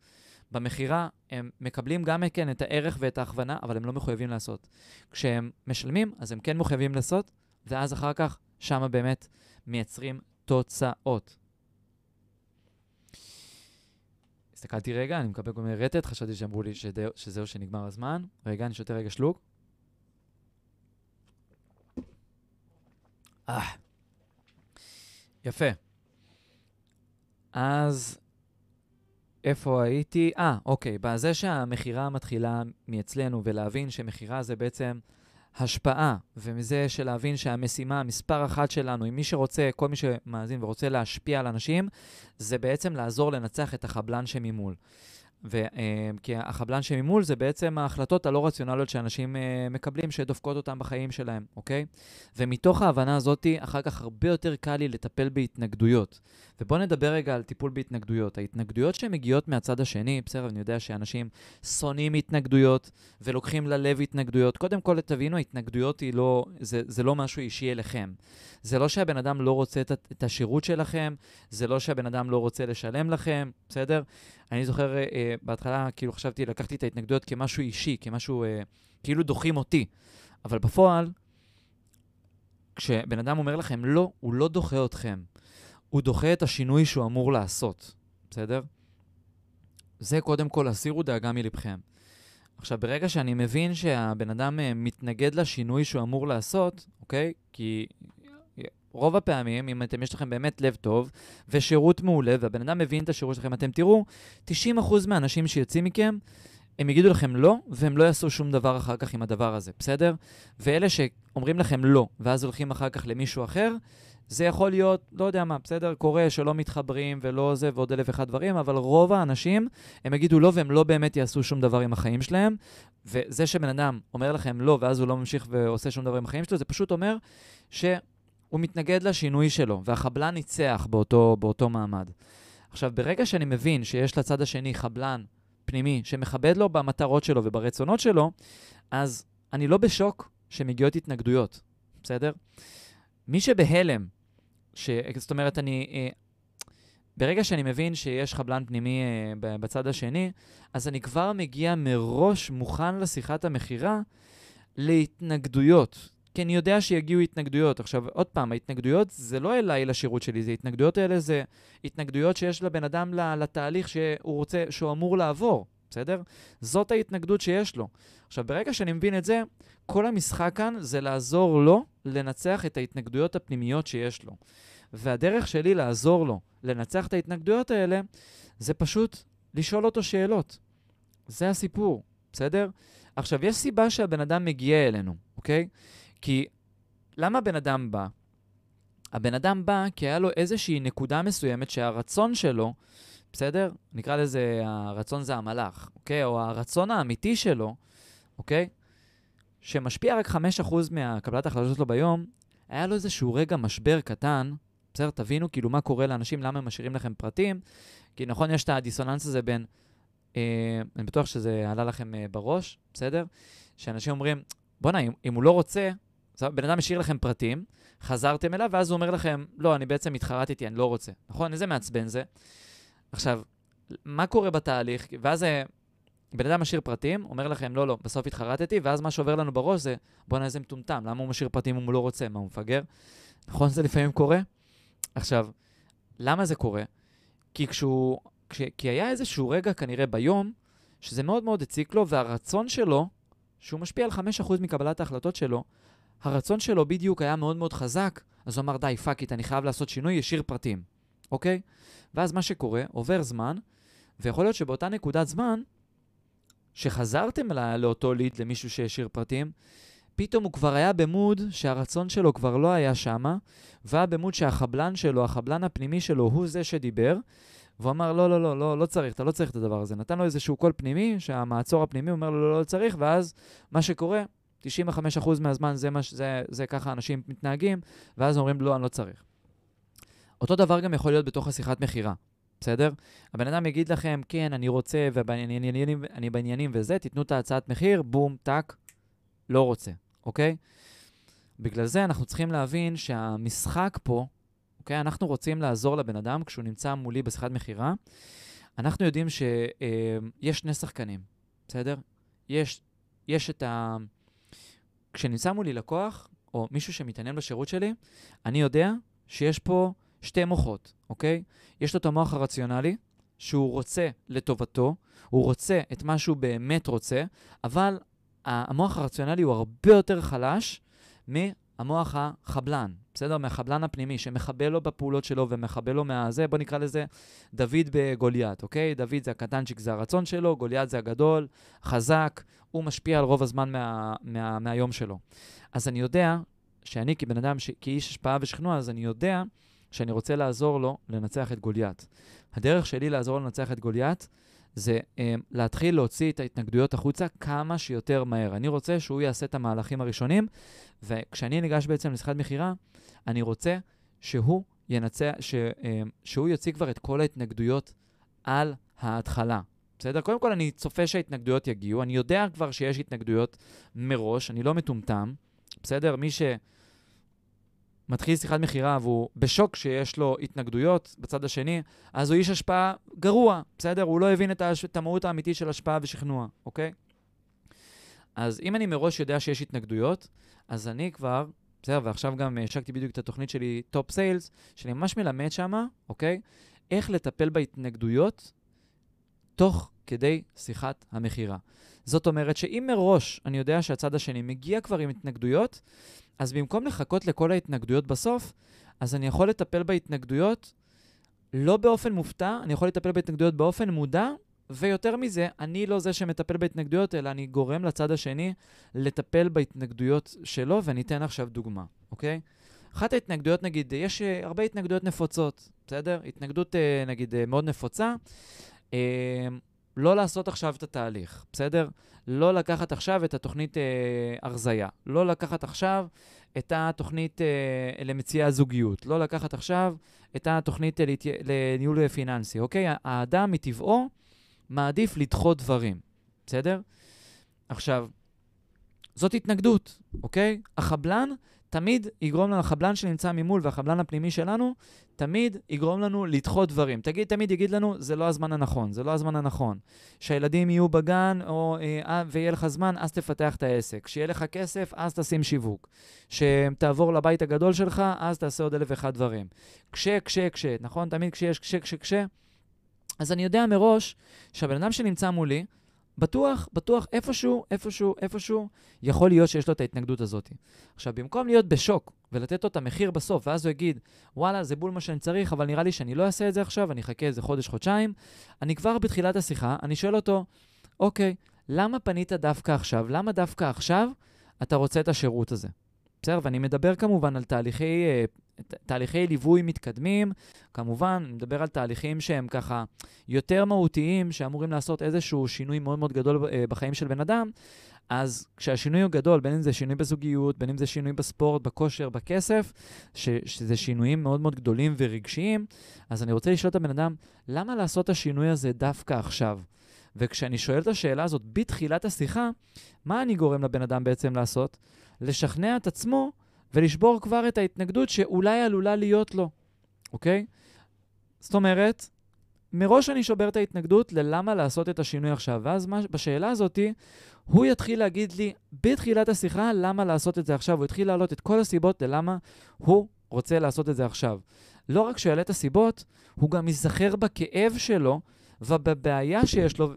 במכירה הם מקבלים גם כן את הערך ואת ההכוונה, אבל הם לא מחויבים לעשות. כשהם משלמים, אז הם כן מחויבים לעשות, ואז אחר כך, שם באמת מייצרים תוצאות. הסתכלתי רגע, אני מקבל כל מיני רטט, חשבתי שאמרו לי שזהו, שנגמר הזמן. רגע, אני שותה רגע שלוק. אה, יפה. אז איפה הייתי? אה, אוקיי. בזה שהמכירה מתחילה מאצלנו, ולהבין שמכירה זה בעצם השפעה, ומזה של להבין שהמשימה מספר אחת שלנו, עם מי שרוצה, כל מי שמאזין ורוצה להשפיע על אנשים, זה בעצם לעזור לנצח את החבלן שממול. ו, אה, כי החבלן שממול זה בעצם ההחלטות הלא רציונליות שאנשים אה, מקבלים, שדופקות אותם בחיים שלהם, אוקיי? ומתוך ההבנה הזאת, אחר כך הרבה יותר קל לי לטפל בהתנגדויות. ובואו נדבר רגע על טיפול בהתנגדויות. ההתנגדויות שמגיעות מהצד השני, בסדר, אני יודע שאנשים שונאים התנגדויות ולוקחים ללב התנגדויות. קודם כל, תבינו, התנגדויות היא לא, זה, זה לא משהו אישי אליכם. זה לא שהבן אדם לא רוצה את, את השירות שלכם, זה לא שהבן אדם לא רוצה לשלם לכם, בסדר? אני זוכר, אה, בהתחלה, כאילו חשבתי, לקחתי את ההתנגדויות כמשהו אישי, כמשהו, אה, כאילו דוחים אותי. אבל בפועל, כשבן אדם אומר לכם לא, הוא לא דוחה אתכם. הוא דוחה את השינוי שהוא אמור לעשות, בסדר? זה קודם כל, הסירו דאגה מלבכם. עכשיו, ברגע שאני מבין שהבן אדם אה, מתנגד לשינוי שהוא אמור לעשות, אוקיי? כי רוב הפעמים, אם אתם, יש לכם באמת לב טוב ושירות מעולה, והבן אדם מבין את השירות שלכם, אתם תראו, 90% מהאנשים שיוצאים מכם, הם יגידו לכם לא, והם לא יעשו שום דבר אחר כך עם הדבר הזה, בסדר? ואלה שאומרים לכם לא, ואז הולכים אחר כך למישהו אחר, זה יכול להיות, לא יודע מה, בסדר? קורה שלא מתחברים ולא זה ועוד אלף ואחד דברים, אבל רוב האנשים, הם יגידו לא והם לא באמת יעשו שום דבר עם החיים שלהם. וזה שבן אדם אומר לכם לא, ואז הוא לא ממשיך ועושה שום דבר עם החיים שלו, זה פשוט אומר שהוא מתנגד לשינוי שלו, והחבלן ניצח באותו, באותו מעמד. עכשיו, ברגע שאני מבין שיש לצד השני חבלן פנימי שמכבד לו במטרות שלו וברצונות שלו, אז אני לא בשוק שמגיעות התנגדויות, בסדר? מי שבהלם ש... זאת אומרת, אני... אה, ברגע שאני מבין שיש חבלן פנימי אה, בצד השני, אז אני כבר מגיע מראש מוכן לשיחת המכירה להתנגדויות, כי אני יודע שיגיעו התנגדויות. עכשיו, עוד פעם, ההתנגדויות זה לא אליי לשירות שלי, זה התנגדויות האלה זה התנגדויות שיש לבן אדם לתהליך שהוא רוצה, שהוא אמור לעבור, בסדר? זאת ההתנגדות שיש לו. עכשיו, ברגע שאני מבין את זה, כל המשחק כאן זה לעזור לו לנצח את ההתנגדויות הפנימיות שיש לו. והדרך שלי לעזור לו לנצח את ההתנגדויות האלה, זה פשוט לשאול אותו שאלות. זה הסיפור, בסדר? עכשיו, יש סיבה שהבן אדם מגיע אלינו, אוקיי? כי למה הבן אדם בא? הבן אדם בא כי היה לו איזושהי נקודה מסוימת שהרצון שלו, בסדר? נקרא לזה, הרצון זה המלאך, אוקיי? או הרצון האמיתי שלו, אוקיי? שמשפיע רק 5% מהקבלת ההחלטות שלו ביום, היה לו איזשהו רגע משבר קטן, בסדר? תבינו כאילו מה קורה לאנשים, למה הם משאירים לכם פרטים. כי נכון, יש את הדיסוננס הזה בין, אה, אני בטוח שזה עלה לכם אה, בראש, בסדר? שאנשים אומרים, בואנה, אם, אם הוא לא רוצה, בן אדם השאיר לכם פרטים, חזרתם אליו, ואז הוא אומר לכם, לא, אני בעצם התחרטתי, אני לא רוצה. נכון? איזה מעצבן זה. עכשיו, מה קורה בתהליך? ואז אה, בן אדם משאיר פרטים, אומר לכם, לא, לא, בסוף התחרטתי, ואז מה שעובר לנו בראש זה, בואנה, איזה מטומטם, למה הוא משאיר פרטים אם הוא לא רוצה? מה, הוא מפגר? נכון, זה לפעמים קורה? עכשיו, למה זה קורה? כי כשהוא... כש, כי היה איזשהו רגע כנראה ביום, שזה מאוד מאוד הציק לו, והרצון שלו, שהוא משפיע על 5% מקבלת ההחלטות שלו, הרצון שלו בדיוק היה מאוד מאוד חזק, אז הוא אמר, די, fuck it, אני חייב לעשות שינוי, השאיר פרטים, אוקיי? ואז מה שקורה, עובר זמן, ויכול להיות שבאותה נקודת זמן, שחזרתם לא, לאותו lead, למישהו שהשאיר פרטים, פתאום הוא כבר היה ב mode שהרצון שלו כבר לא היה שמה, והיה ב mode שהחבלן שלו, החבלן הפנימי שלו, הוא זה שדיבר, והוא אמר, לא, לא, לא, לא, לא צריך, אתה לא צריך את הדבר הזה. נתן לו איזשהו קול פנימי, שהמעצור הפנימי אומר לו, לא, לא צריך, ואז מה שקורה, 95% מהזמן זה, מה, זה, זה, ככה אנשים מתנהגים, ואז אומרים, לא, אני לא צריך. אותו דבר גם יכול להיות בתוך השיחת מכירה, בסדר? הבן אדם יגיד לכם, כן, אני רוצה, ואני בעניינים וזה, תיתנו את ההצעת מחיר, בום, טאק, לא רוצה, אוקיי? בגלל זה אנחנו צריכים להבין שהמשחק פה, אוקיי? אנחנו רוצים לעזור לבן אדם כשהוא נמצא מולי בשיחת מכירה. אנחנו יודעים שיש אה, שני שחקנים, בסדר? יש, יש את ה... כשנמצא מולי לקוח, או מישהו שמתעניין בשירות שלי, אני יודע שיש פה שתי מוחות, אוקיי? יש לו את המוח הרציונלי, שהוא רוצה לטובתו, הוא רוצה את מה שהוא באמת רוצה, אבל המוח הרציונלי הוא הרבה יותר חלש מהמוח החבלן, בסדר? מהחבלן הפנימי, שמחבל לו בפעולות שלו ומחבל לו מהזה, בוא נקרא לזה דוד בגוליית, אוקיי? דוד זה הקטנצ'יק, זה הרצון שלו, גוליית זה הגדול, חזק, הוא משפיע על רוב הזמן מה, מה, מהיום שלו. אז אני יודע שאני כבן אדם, ש... כאיש השפעה ושכנוע, אז אני יודע שאני רוצה לעזור לו לנצח את גוליית. הדרך שלי לעזור לו לנצח את גוליית זה um, להתחיל להוציא את ההתנגדויות החוצה כמה שיותר מהר. אני רוצה שהוא יעשה את המהלכים הראשונים, וכשאני ניגש בעצם לשיחת מכירה, אני רוצה שהוא ינצח, ש, um, שהוא יוציא כבר את כל ההתנגדויות על ההתחלה. בסדר? קודם כל, אני צופה שההתנגדויות יגיעו. אני יודע כבר שיש התנגדויות מראש, אני לא מטומטם. בסדר? מי ש... מתחיל שיחת מכירה והוא בשוק שיש לו התנגדויות בצד השני, אז הוא איש השפעה גרוע, בסדר? הוא לא הבין את, הש... את המהות האמיתית של השפעה ושכנוע, אוקיי? אז אם אני מראש יודע שיש התנגדויות, אז אני כבר, בסדר, ועכשיו גם השקתי בדיוק את התוכנית שלי, Top Sales, שאני ממש מלמד שמה, אוקיי? איך לטפל בהתנגדויות תוך כדי שיחת המכירה. זאת אומרת שאם מראש אני יודע שהצד השני מגיע כבר עם התנגדויות, אז במקום לחכות לכל ההתנגדויות בסוף, אז אני יכול לטפל בהתנגדויות לא באופן מופתע, אני יכול לטפל בהתנגדויות באופן מודע, ויותר מזה, אני לא זה שמטפל בהתנגדויות, אלא אני גורם לצד השני לטפל בהתנגדויות שלו, ואני אתן עכשיו דוגמה, אוקיי? אחת ההתנגדויות, נגיד, יש uh, הרבה התנגדויות נפוצות, בסדר? התנגדות, uh, נגיד, uh, מאוד נפוצה. לא לעשות עכשיו את התהליך, בסדר? לא לקחת עכשיו את התוכנית אה, הרזייה, לא לקחת עכשיו את התוכנית אה, למציאי הזוגיות, לא לקחת עכשיו את התוכנית אה, לניהול פיננסי, אוקיי? האדם מטבעו מעדיף לדחות דברים, בסדר? עכשיו, זאת התנגדות, אוקיי? החבלן תמיד יגרום לנו, החבלן שנמצא ממול והחבלן הפנימי שלנו, תמיד יגרום לנו לדחות דברים. תגיד, תמיד יגיד לנו, זה לא הזמן הנכון, זה לא הזמן הנכון. שהילדים יהיו בגן או, אה, אה ויהיה לך זמן, אז תפתח את העסק. כשיהיה לך כסף, אז תשים שיווק. שתעבור לבית הגדול שלך, אז תעשה עוד אלף ואחד דברים. כשה, כשה, כשה, נכון? תמיד כשיש כשה, כשה, כשה. אז אני יודע מראש שהבן אדם שנמצא מולי, בטוח, בטוח, איפשהו, איפשהו, איפשהו, יכול להיות שיש לו את ההתנגדות הזאת. עכשיו, במקום להיות בשוק ולתת לו את המחיר בסוף, ואז הוא יגיד, וואלה, זה בול מה שאני צריך, אבל נראה לי שאני לא אעשה את זה עכשיו, אני אחכה איזה חודש, חודשיים, אני כבר בתחילת השיחה, אני שואל אותו, אוקיי, למה פנית דווקא עכשיו? למה דווקא עכשיו אתה רוצה את השירות הזה? בסדר? ואני מדבר כמובן על תהליכי, אה, תהליכי ליווי מתקדמים, כמובן, אני מדבר על תהליכים שהם ככה יותר מהותיים, שאמורים לעשות איזשהו שינוי מאוד מאוד גדול אה, בחיים של בן אדם, אז כשהשינוי הוא גדול, בין אם זה שינוי בזוגיות, בין אם זה שינוי בספורט, בכושר, בכסף, ש, שזה שינויים מאוד מאוד גדולים ורגשיים, אז אני רוצה לשאול את הבן אדם, למה לעשות את השינוי הזה דווקא עכשיו? וכשאני שואל את השאלה הזאת בתחילת השיחה, מה אני גורם לבן אדם בעצם לעשות? לשכנע את עצמו ולשבור כבר את ההתנגדות שאולי עלולה להיות לו, אוקיי? זאת אומרת, מראש אני שובר את ההתנגדות ללמה לעשות את השינוי עכשיו. ואז מה, בשאלה הזאת, הוא יתחיל להגיד לי בתחילת השיחה למה לעשות את זה עכשיו. הוא יתחיל להעלות את כל הסיבות ללמה הוא רוצה לעשות את זה עכשיו. לא רק שהוא יעלה את הסיבות, הוא גם ייזכר בכאב שלו ובבעיה שיש לו,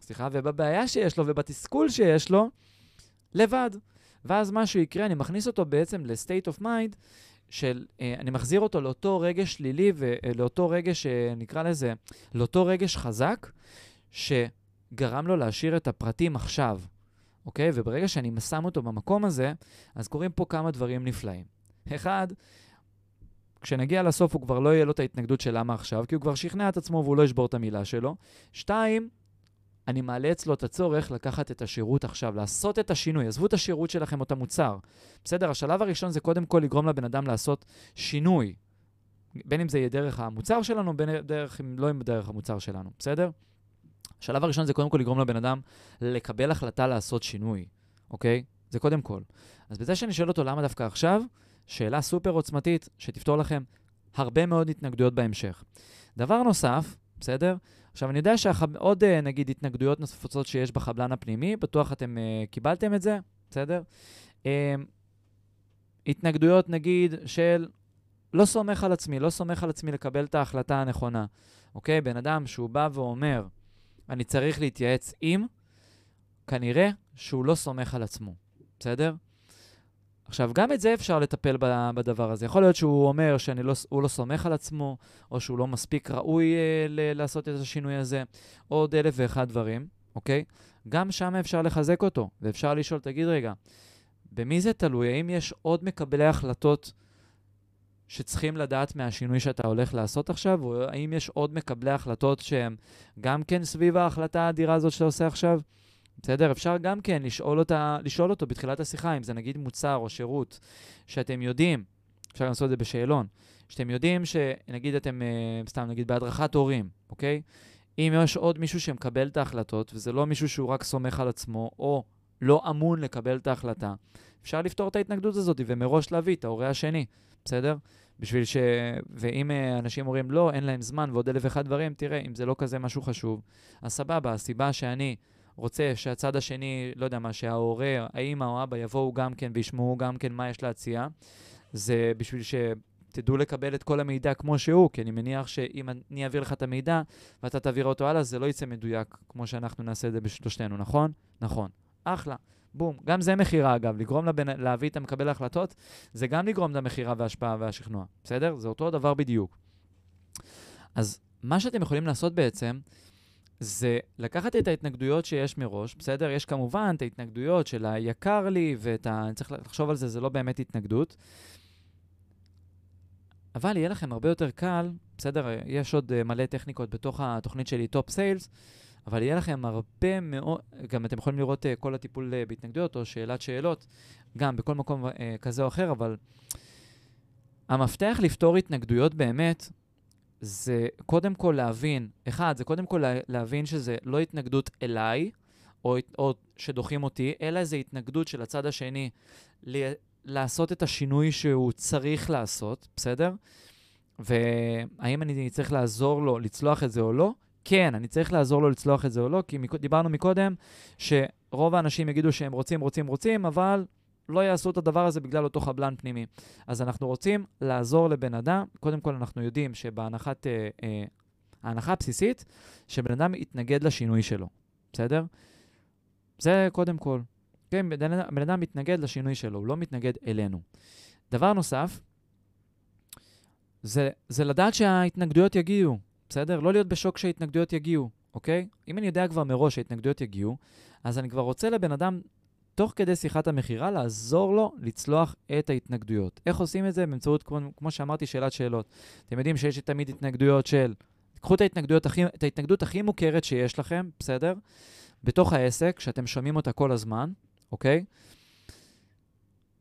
סליחה, ובבעיה שיש לו ובתסכול שיש לו, לבד. ואז מה שיקרה, אני מכניס אותו בעצם ל-state of mind של, אה, אני מחזיר אותו לאותו רגש שלילי ולאותו רגש, אה, נקרא לזה, לאותו רגש חזק, שגרם לו להשאיר את הפרטים עכשיו, אוקיי? וברגע שאני שם אותו במקום הזה, אז קורים פה כמה דברים נפלאים. אחד, כשנגיע לסוף הוא כבר לא יהיה לו את ההתנגדות של למה עכשיו, כי הוא כבר שכנע את עצמו והוא לא ישבור את המילה שלו. שתיים, אני מעלה אצלו את הצורך לקחת את השירות עכשיו, לעשות את השינוי. עזבו את השירות שלכם או את המוצר. בסדר? השלב הראשון זה קודם כל לגרום לבן אדם לעשות שינוי. בין אם זה יהיה דרך המוצר שלנו, בין דרך, אם לא דרך המוצר שלנו, בסדר? השלב הראשון זה קודם כל לגרום לבן אדם לקבל החלטה לעשות שינוי, אוקיי? זה קודם כל. אז בזה שאני שואל אותו למה דווקא עכשיו, שאלה סופר עוצמתית שתפתור לכם הרבה מאוד התנגדויות בהמשך. דבר נוסף, בסדר? עכשיו, אני יודע שעוד, אה, נגיד, התנגדויות נוספות שיש בחבלן הפנימי, בטוח אתם uh, קיבלתם את זה, בסדר? Um, התנגדויות, נגיד, של לא סומך על עצמי, לא סומך על עצמי לקבל את ההחלטה הנכונה. אוקיי? בן אדם שהוא בא ואומר, אני צריך להתייעץ עם, כנראה שהוא לא סומך על עצמו, בסדר? עכשיו, גם את זה אפשר לטפל בדבר הזה. יכול להיות שהוא אומר שהוא לא, לא סומך על עצמו, או שהוא לא מספיק ראוי אה, לעשות את השינוי הזה, עוד אלף ואחד דברים, אוקיי? גם שם אפשר לחזק אותו, ואפשר לשאול, תגיד רגע, במי זה תלוי? האם יש עוד מקבלי החלטות שצריכים לדעת מהשינוי שאתה הולך לעשות עכשיו, או האם יש עוד מקבלי החלטות שהם גם כן סביב ההחלטה האדירה הזאת שאתה עושה עכשיו? בסדר? אפשר גם כן לשאול, אותה, לשאול אותו בתחילת השיחה, אם זה נגיד מוצר או שירות, שאתם יודעים, אפשר לעשות את זה בשאלון, שאתם יודעים שנגיד אתם, אה, סתם נגיד בהדרכת הורים, אוקיי? אם יש עוד מישהו שמקבל את ההחלטות, וזה לא מישהו שהוא רק סומך על עצמו, או לא אמון לקבל את ההחלטה, אפשר לפתור את ההתנגדות הזאת ומראש להביא את ההורה השני, בסדר? בשביל ש... ואם אה, אנשים אומרים, לא, אין להם זמן ועוד אלף ואחד דברים, תראה, אם זה לא כזה משהו חשוב, אז סבבה, הסיבה שאני רוצה שהצד השני, לא יודע מה, שההורה, האמא או אבא יבואו גם כן וישמעו גם כן מה יש להציע. זה בשביל שתדעו לקבל את כל המידע כמו שהוא, כי אני מניח שאם אני אעביר לך את המידע ואתה תעביר אותו הלאה, זה לא יצא מדויק כמו שאנחנו נעשה את זה בשלושתנו, נכון? נכון. אחלה. בום. גם זה מכירה, אגב. לגרום לבן, להביא את המקבל ההחלטות, זה גם לגרום למכירה וההשפעה והשכנוע. בסדר? זה אותו דבר בדיוק. אז מה שאתם יכולים לעשות בעצם, זה לקחת את ההתנגדויות שיש מראש, בסדר? יש כמובן את ההתנגדויות של היקר לי, ואת ה... אני צריך לחשוב על זה, זה לא באמת התנגדות. אבל יהיה לכם הרבה יותר קל, בסדר? יש עוד uh, מלא טכניקות בתוך התוכנית שלי, Top Sales, אבל יהיה לכם הרבה מאוד, גם אתם יכולים לראות uh, כל הטיפול uh, בהתנגדויות או שאלת שאלות, גם בכל מקום כזה או אחר, אבל המפתח לפתור התנגדויות באמת זה קודם כל להבין, אחד, זה קודם כל להבין שזה לא התנגדות אליי, או, או שדוחים אותי, אלא זה התנגדות של הצד השני ל, לעשות את השינוי שהוא צריך לעשות, בסדר? והאם אני צריך לעזור לו לצלוח את זה או לא? כן, אני צריך לעזור לו לצלוח את זה או לא, כי דיברנו מקודם שרוב האנשים יגידו שהם רוצים, רוצים, רוצים, אבל לא יעשו את הדבר הזה בגלל אותו חבלן פנימי. אז אנחנו רוצים לעזור לבן אדם, קודם כל אנחנו יודעים שבהנחת, אה, אה, ההנחה הבסיסית, שבן אדם יתנגד לשינוי שלו, בסדר? זה קודם כל. כן, בן, בן אדם מתנגד לשינוי שלו, הוא לא מתנגד אלינו. דבר נוסף, זה, זה לדעת שההתנגדויות יגיעו, בסדר? לא להיות בשוק שההתנגדויות יגיעו, אוקיי? אם אני יודע כבר מראש שההתנגדויות יגיעו, אז אני כבר רוצה לבן אדם, תוך כדי שיחת המכירה, לעזור לו לצלוח את ההתנגדויות. איך עושים את זה? באמצעות, כמו, כמו שאמרתי, שאלת שאלות. אתם יודעים שיש תמיד התנגדויות של... קחו את, הכי, את ההתנגדות הכי מוכרת שיש לכם, בסדר? בתוך העסק, שאתם שומעים אותה כל הזמן, אוקיי?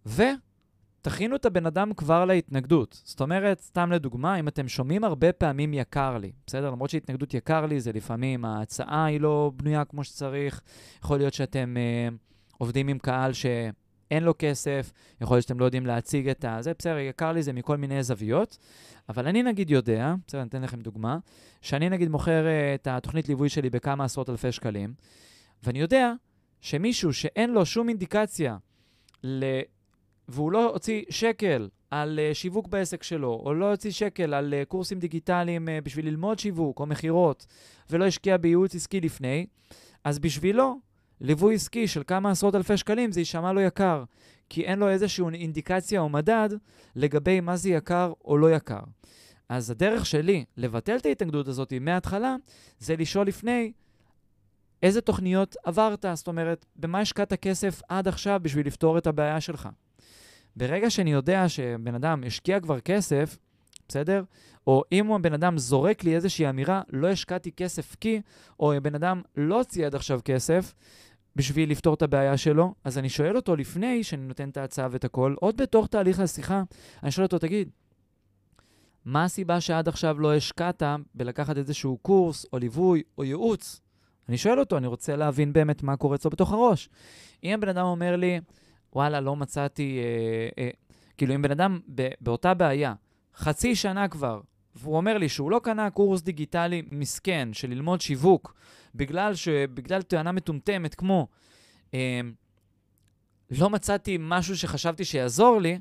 ותכינו את הבן אדם כבר להתנגדות. זאת אומרת, סתם לדוגמה, אם אתם שומעים הרבה פעמים יקר לי, בסדר? למרות שהתנגדות יקר לי זה לפעמים ההצעה היא לא בנויה כמו שצריך, יכול להיות שאתם אה, עובדים עם קהל שאין לו כסף, יכול להיות שאתם לא יודעים להציג את ה... זה בסדר, יקר לי זה מכל מיני זוויות, אבל אני נגיד יודע, בסדר, אני אתן לכם דוגמה, שאני נגיד מוכר uh, את התוכנית ליווי שלי בכמה עשרות אלפי שקלים, ואני יודע שמישהו שאין לו שום אינדיקציה, ל... והוא לא הוציא שקל על uh, שיווק בעסק שלו, או לא הוציא שקל על uh, קורסים דיגיטליים בשביל ללמוד שיווק או מכירות, ולא השקיע בייעוץ עסקי לפני, אז בשבילו, ליווי עסקי של כמה עשרות אלפי שקלים זה יישמע לו יקר, כי אין לו איזושהי אינדיקציה או מדד לגבי מה זה יקר או לא יקר. אז הדרך שלי לבטל את ההתנגדות הזאת מההתחלה, זה לשאול לפני איזה תוכניות עברת, זאת אומרת, במה השקעת כסף עד עכשיו בשביל לפתור את הבעיה שלך. ברגע שאני יודע שבן אדם השקיע כבר כסף, בסדר? או אם הבן אדם זורק לי איזושהי אמירה, לא השקעתי כסף כי, או הבן אדם לא הוציא עד עכשיו כסף בשביל לפתור את הבעיה שלו, אז אני שואל אותו לפני שאני נותן את ההצעה ואת הכל, עוד בתוך תהליך השיחה, אני שואל אותו, תגיד, מה הסיבה שעד עכשיו לא השקעת בלקחת איזשהו קורס, או ליווי, או ייעוץ? אני שואל אותו, אני רוצה להבין באמת מה קורה אצלו בתוך הראש. אם הבן אדם אומר לי, וואלה, לא מצאתי... אה, אה, כאילו, אם בן אדם ב, באותה בעיה, חצי שנה כבר, והוא אומר לי שהוא לא קנה קורס דיגיטלי מסכן של ללמוד שיווק, בגלל, ש, בגלל טענה מטומטמת כמו, אה, לא מצאתי משהו שחשבתי שיעזור לי,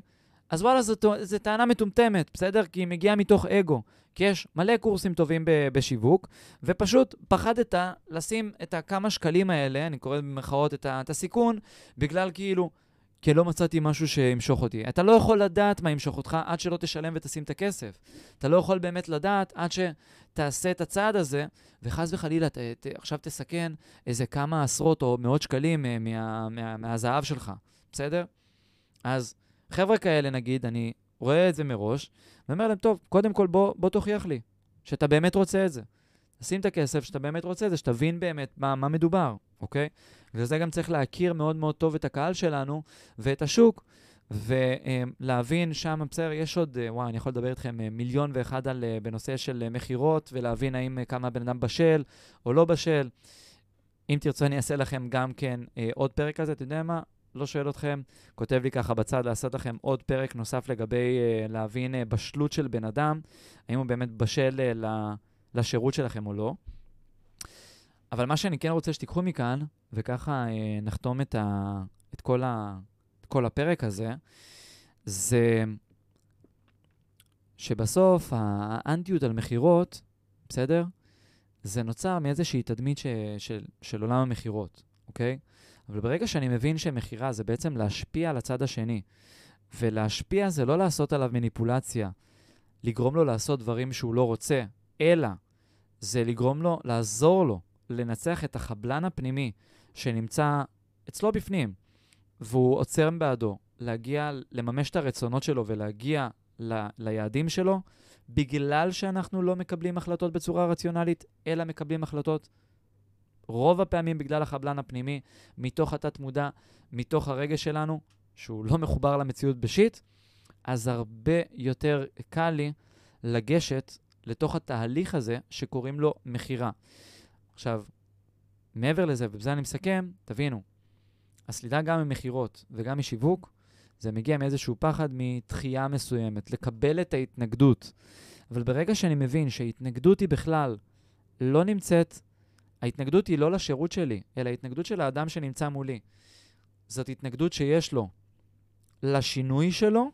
אז וואלה, זו, זו טענה מטומטמת, בסדר? כי היא מגיעה מתוך אגו. כי יש מלא קורסים טובים בשיווק, ופשוט פחדת לשים את הכמה שקלים האלה, אני קורא במרכאות את, את הסיכון, בגלל כאילו, כי לא מצאתי משהו שימשוך אותי. אתה לא יכול לדעת מה ימשוך אותך עד שלא תשלם ותשים את הכסף. אתה לא יכול באמת לדעת עד שתעשה את הצעד הזה, וחס וחלילה, ת, ת, עכשיו תסכן איזה כמה עשרות או מאות שקלים אה, מה, מה, מהזהב שלך, בסדר? אז חבר'ה כאלה, נגיד, אני רואה את זה מראש, ואומר להם, טוב, קודם כל בוא, בוא תוכיח לי שאתה באמת רוצה את זה. תשים את הכסף שאתה באמת רוצה זה, שתבין באמת מה, מה מדובר, אוקיי? וזה גם צריך להכיר מאוד מאוד טוב את הקהל שלנו ואת השוק, ולהבין שם, בסדר, יש עוד, אה, וואי, אני יכול לדבר איתכם אה, מיליון ואחד על, אה, בנושא של מכירות, ולהבין האם כמה בן אדם בשל או לא בשל. אם תרצו, אני אעשה לכם גם כן עוד פרק כזה, אתה יודע מה? לא שואל אתכם, כותב לי ככה בצד לעשות לכם עוד פרק נוסף לגבי להבין בשלות של בן אדם, האם הוא באמת בשל uh, לשירות שלכם או לא. אבל מה שאני כן רוצה שתיקחו מכאן, וככה uh, נחתום את, ה, את, כל ה, את כל הפרק הזה, זה שבסוף האנטיות על מכירות, בסדר? זה נוצר מאיזושהי תדמית ש, של, של עולם המכירות, אוקיי? אבל ברגע שאני מבין שמכירה זה בעצם להשפיע על הצד השני, ולהשפיע זה לא לעשות עליו מניפולציה, לגרום לו לעשות דברים שהוא לא רוצה, אלא זה לגרום לו, לעזור לו לנצח את החבלן הפנימי שנמצא אצלו בפנים, והוא עוצר בעדו להגיע, לממש את הרצונות שלו ולהגיע ל, ליעדים שלו, בגלל שאנחנו לא מקבלים החלטות בצורה רציונלית, אלא מקבלים החלטות רוב הפעמים בגלל החבלן הפנימי, מתוך התת-מודע, מתוך הרגש שלנו, שהוא לא מחובר למציאות בשיט, אז הרבה יותר קל לי לגשת לתוך התהליך הזה שקוראים לו מכירה. עכשיו, מעבר לזה, ובזה אני מסכם, תבינו, הסלידה גם ממכירות וגם משיווק, זה מגיע מאיזשהו פחד מתחייה מסוימת, לקבל את ההתנגדות. אבל ברגע שאני מבין שההתנגדות היא בכלל לא נמצאת, ההתנגדות היא לא לשירות שלי, אלא ההתנגדות של האדם שנמצא מולי. זאת התנגדות שיש לו לשינוי שלו,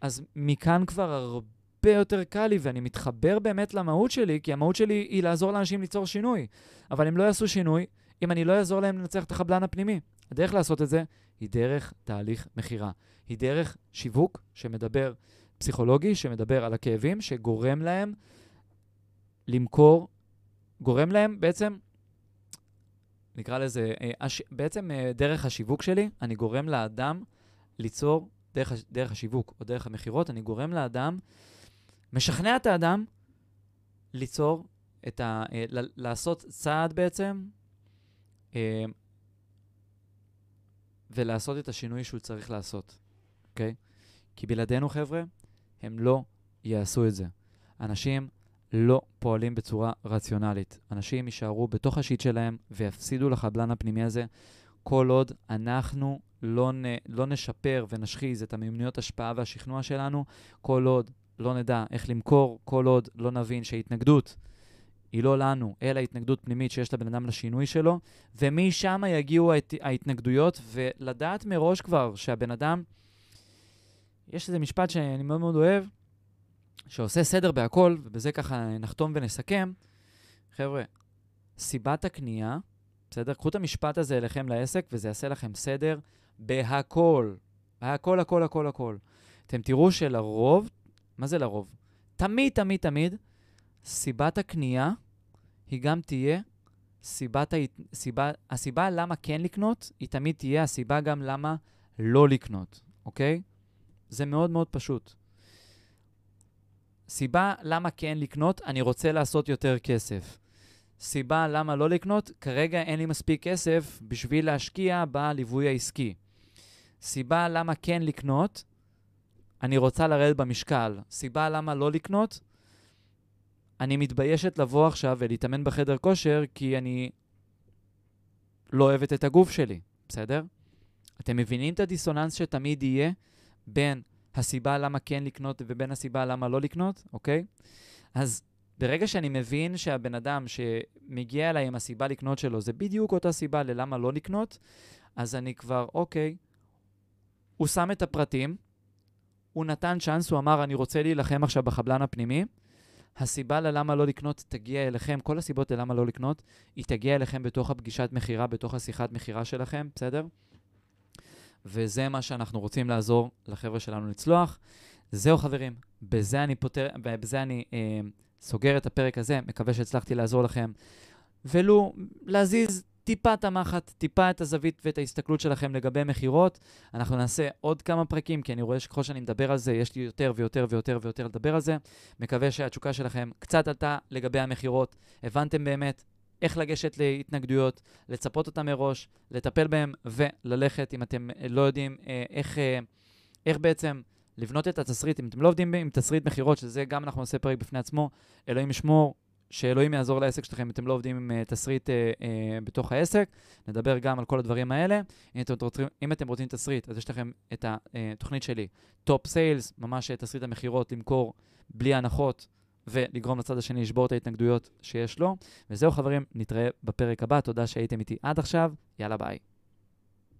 אז מכאן כבר הרבה יותר קל לי, ואני מתחבר באמת למהות שלי, כי המהות שלי היא לעזור לאנשים ליצור שינוי. אבל הם לא יעשו שינוי אם אני לא אעזור להם לנצח את החבלן הפנימי. הדרך לעשות את זה היא דרך תהליך מכירה. היא דרך שיווק שמדבר, פסיכולוגי, שמדבר על הכאבים, שגורם להם למכור, גורם להם בעצם, נקרא לזה, אה, בעצם אה, דרך השיווק שלי, אני גורם לאדם ליצור, דרך, דרך השיווק או דרך המכירות, אני גורם לאדם, משכנע את האדם ליצור את ה... אה, לעשות צעד בעצם ולעשות את השינוי שהוא צריך לעשות, אוקיי? Okay? כי בלעדינו, חבר'ה, הם לא יעשו את זה. אנשים לא פועלים בצורה רציונלית. אנשים יישארו בתוך השיט שלהם ויפסידו לחבלן הפנימי הזה כל עוד אנחנו לא, נ, לא נשפר ונשחיז את המיומנויות השפעה והשכנוע שלנו, כל עוד לא נדע איך למכור, כל עוד לא נבין שהתנגדות היא לא לנו, אלא התנגדות פנימית שיש לבן אדם לשינוי שלו, ומשם יגיעו ההת... ההתנגדויות, ולדעת מראש כבר שהבן אדם, יש איזה משפט שאני מאוד מאוד אוהב, שעושה סדר בהכל, ובזה ככה נחתום ונסכם. חבר'ה, סיבת הקנייה, בסדר? קחו את המשפט הזה אליכם לעסק, וזה יעשה לכם סדר בהכל. בהכל, הכל, הכל, הכל. אתם תראו שלרוב, מה זה לרוב? תמיד, תמיד, תמיד, סיבת הקנייה היא גם תהיה סיבת, ה... סיבה, הסיבה למה כן לקנות, היא תמיד תהיה הסיבה גם למה לא לקנות, אוקיי? זה מאוד מאוד פשוט. סיבה למה כן לקנות, אני רוצה לעשות יותר כסף. סיבה למה לא לקנות, כרגע אין לי מספיק כסף בשביל להשקיע בליווי העסקי. סיבה למה כן לקנות, אני רוצה לרדת במשקל. סיבה למה לא לקנות, אני מתביישת לבוא עכשיו ולהתאמן בחדר כושר כי אני לא אוהבת את הגוף שלי, בסדר? אתם מבינים את הדיסוננס שתמיד יהיה בין הסיבה למה כן לקנות ובין הסיבה למה לא לקנות, אוקיי? אז ברגע שאני מבין שהבן אדם שמגיע אליי עם הסיבה לקנות שלו, זה בדיוק אותה סיבה ללמה לא לקנות, אז אני כבר, אוקיי, הוא שם את הפרטים, הוא נתן צ'אנס, הוא אמר, אני רוצה להילחם עכשיו בחבלן הפנימי, הסיבה ללמה לא לקנות תגיע אליכם, כל הסיבות ללמה לא לקנות, היא תגיע אליכם בתוך הפגישת מכירה, בתוך השיחת מכירה שלכם, בסדר? וזה מה שאנחנו רוצים לעזור לחבר'ה שלנו לצלוח. זהו חברים, בזה אני פותר, בזה אני אה, סוגר את הפרק הזה, מקווה שהצלחתי לעזור לכם. ולו להזיז טיפה את המחט, טיפה את הזווית ואת ההסתכלות שלכם לגבי מכירות. אנחנו נעשה עוד כמה פרקים, כי אני רואה שככל שאני מדבר על זה, יש לי יותר ויותר ויותר ויותר לדבר על זה. מקווה שהתשוקה שלכם קצת עלתה לגבי המכירות. הבנתם באמת איך לגשת להתנגדויות, לצפות אותם מראש, לטפל בהם וללכת, אם אתם לא יודעים אה, איך, אה, איך בעצם לבנות את התסריט. אם אתם לא עובדים עם תסריט מכירות, שזה גם אנחנו נעשה פרק בפני עצמו, אלוהים ישמור, שאלוהים יעזור לעסק שלכם אם אתם לא עובדים עם uh, תסריט uh, uh, בתוך העסק. נדבר גם על כל הדברים האלה. אם אתם רוצים, אם אתם רוצים תסריט, אז יש לכם את התוכנית שלי, Top Sales, ממש תסריט המכירות, למכור בלי הנחות ולגרום לצד השני לשבור את ההתנגדויות שיש לו. וזהו חברים, נתראה בפרק הבא. תודה שהייתם איתי עד עכשיו. יאללה ביי.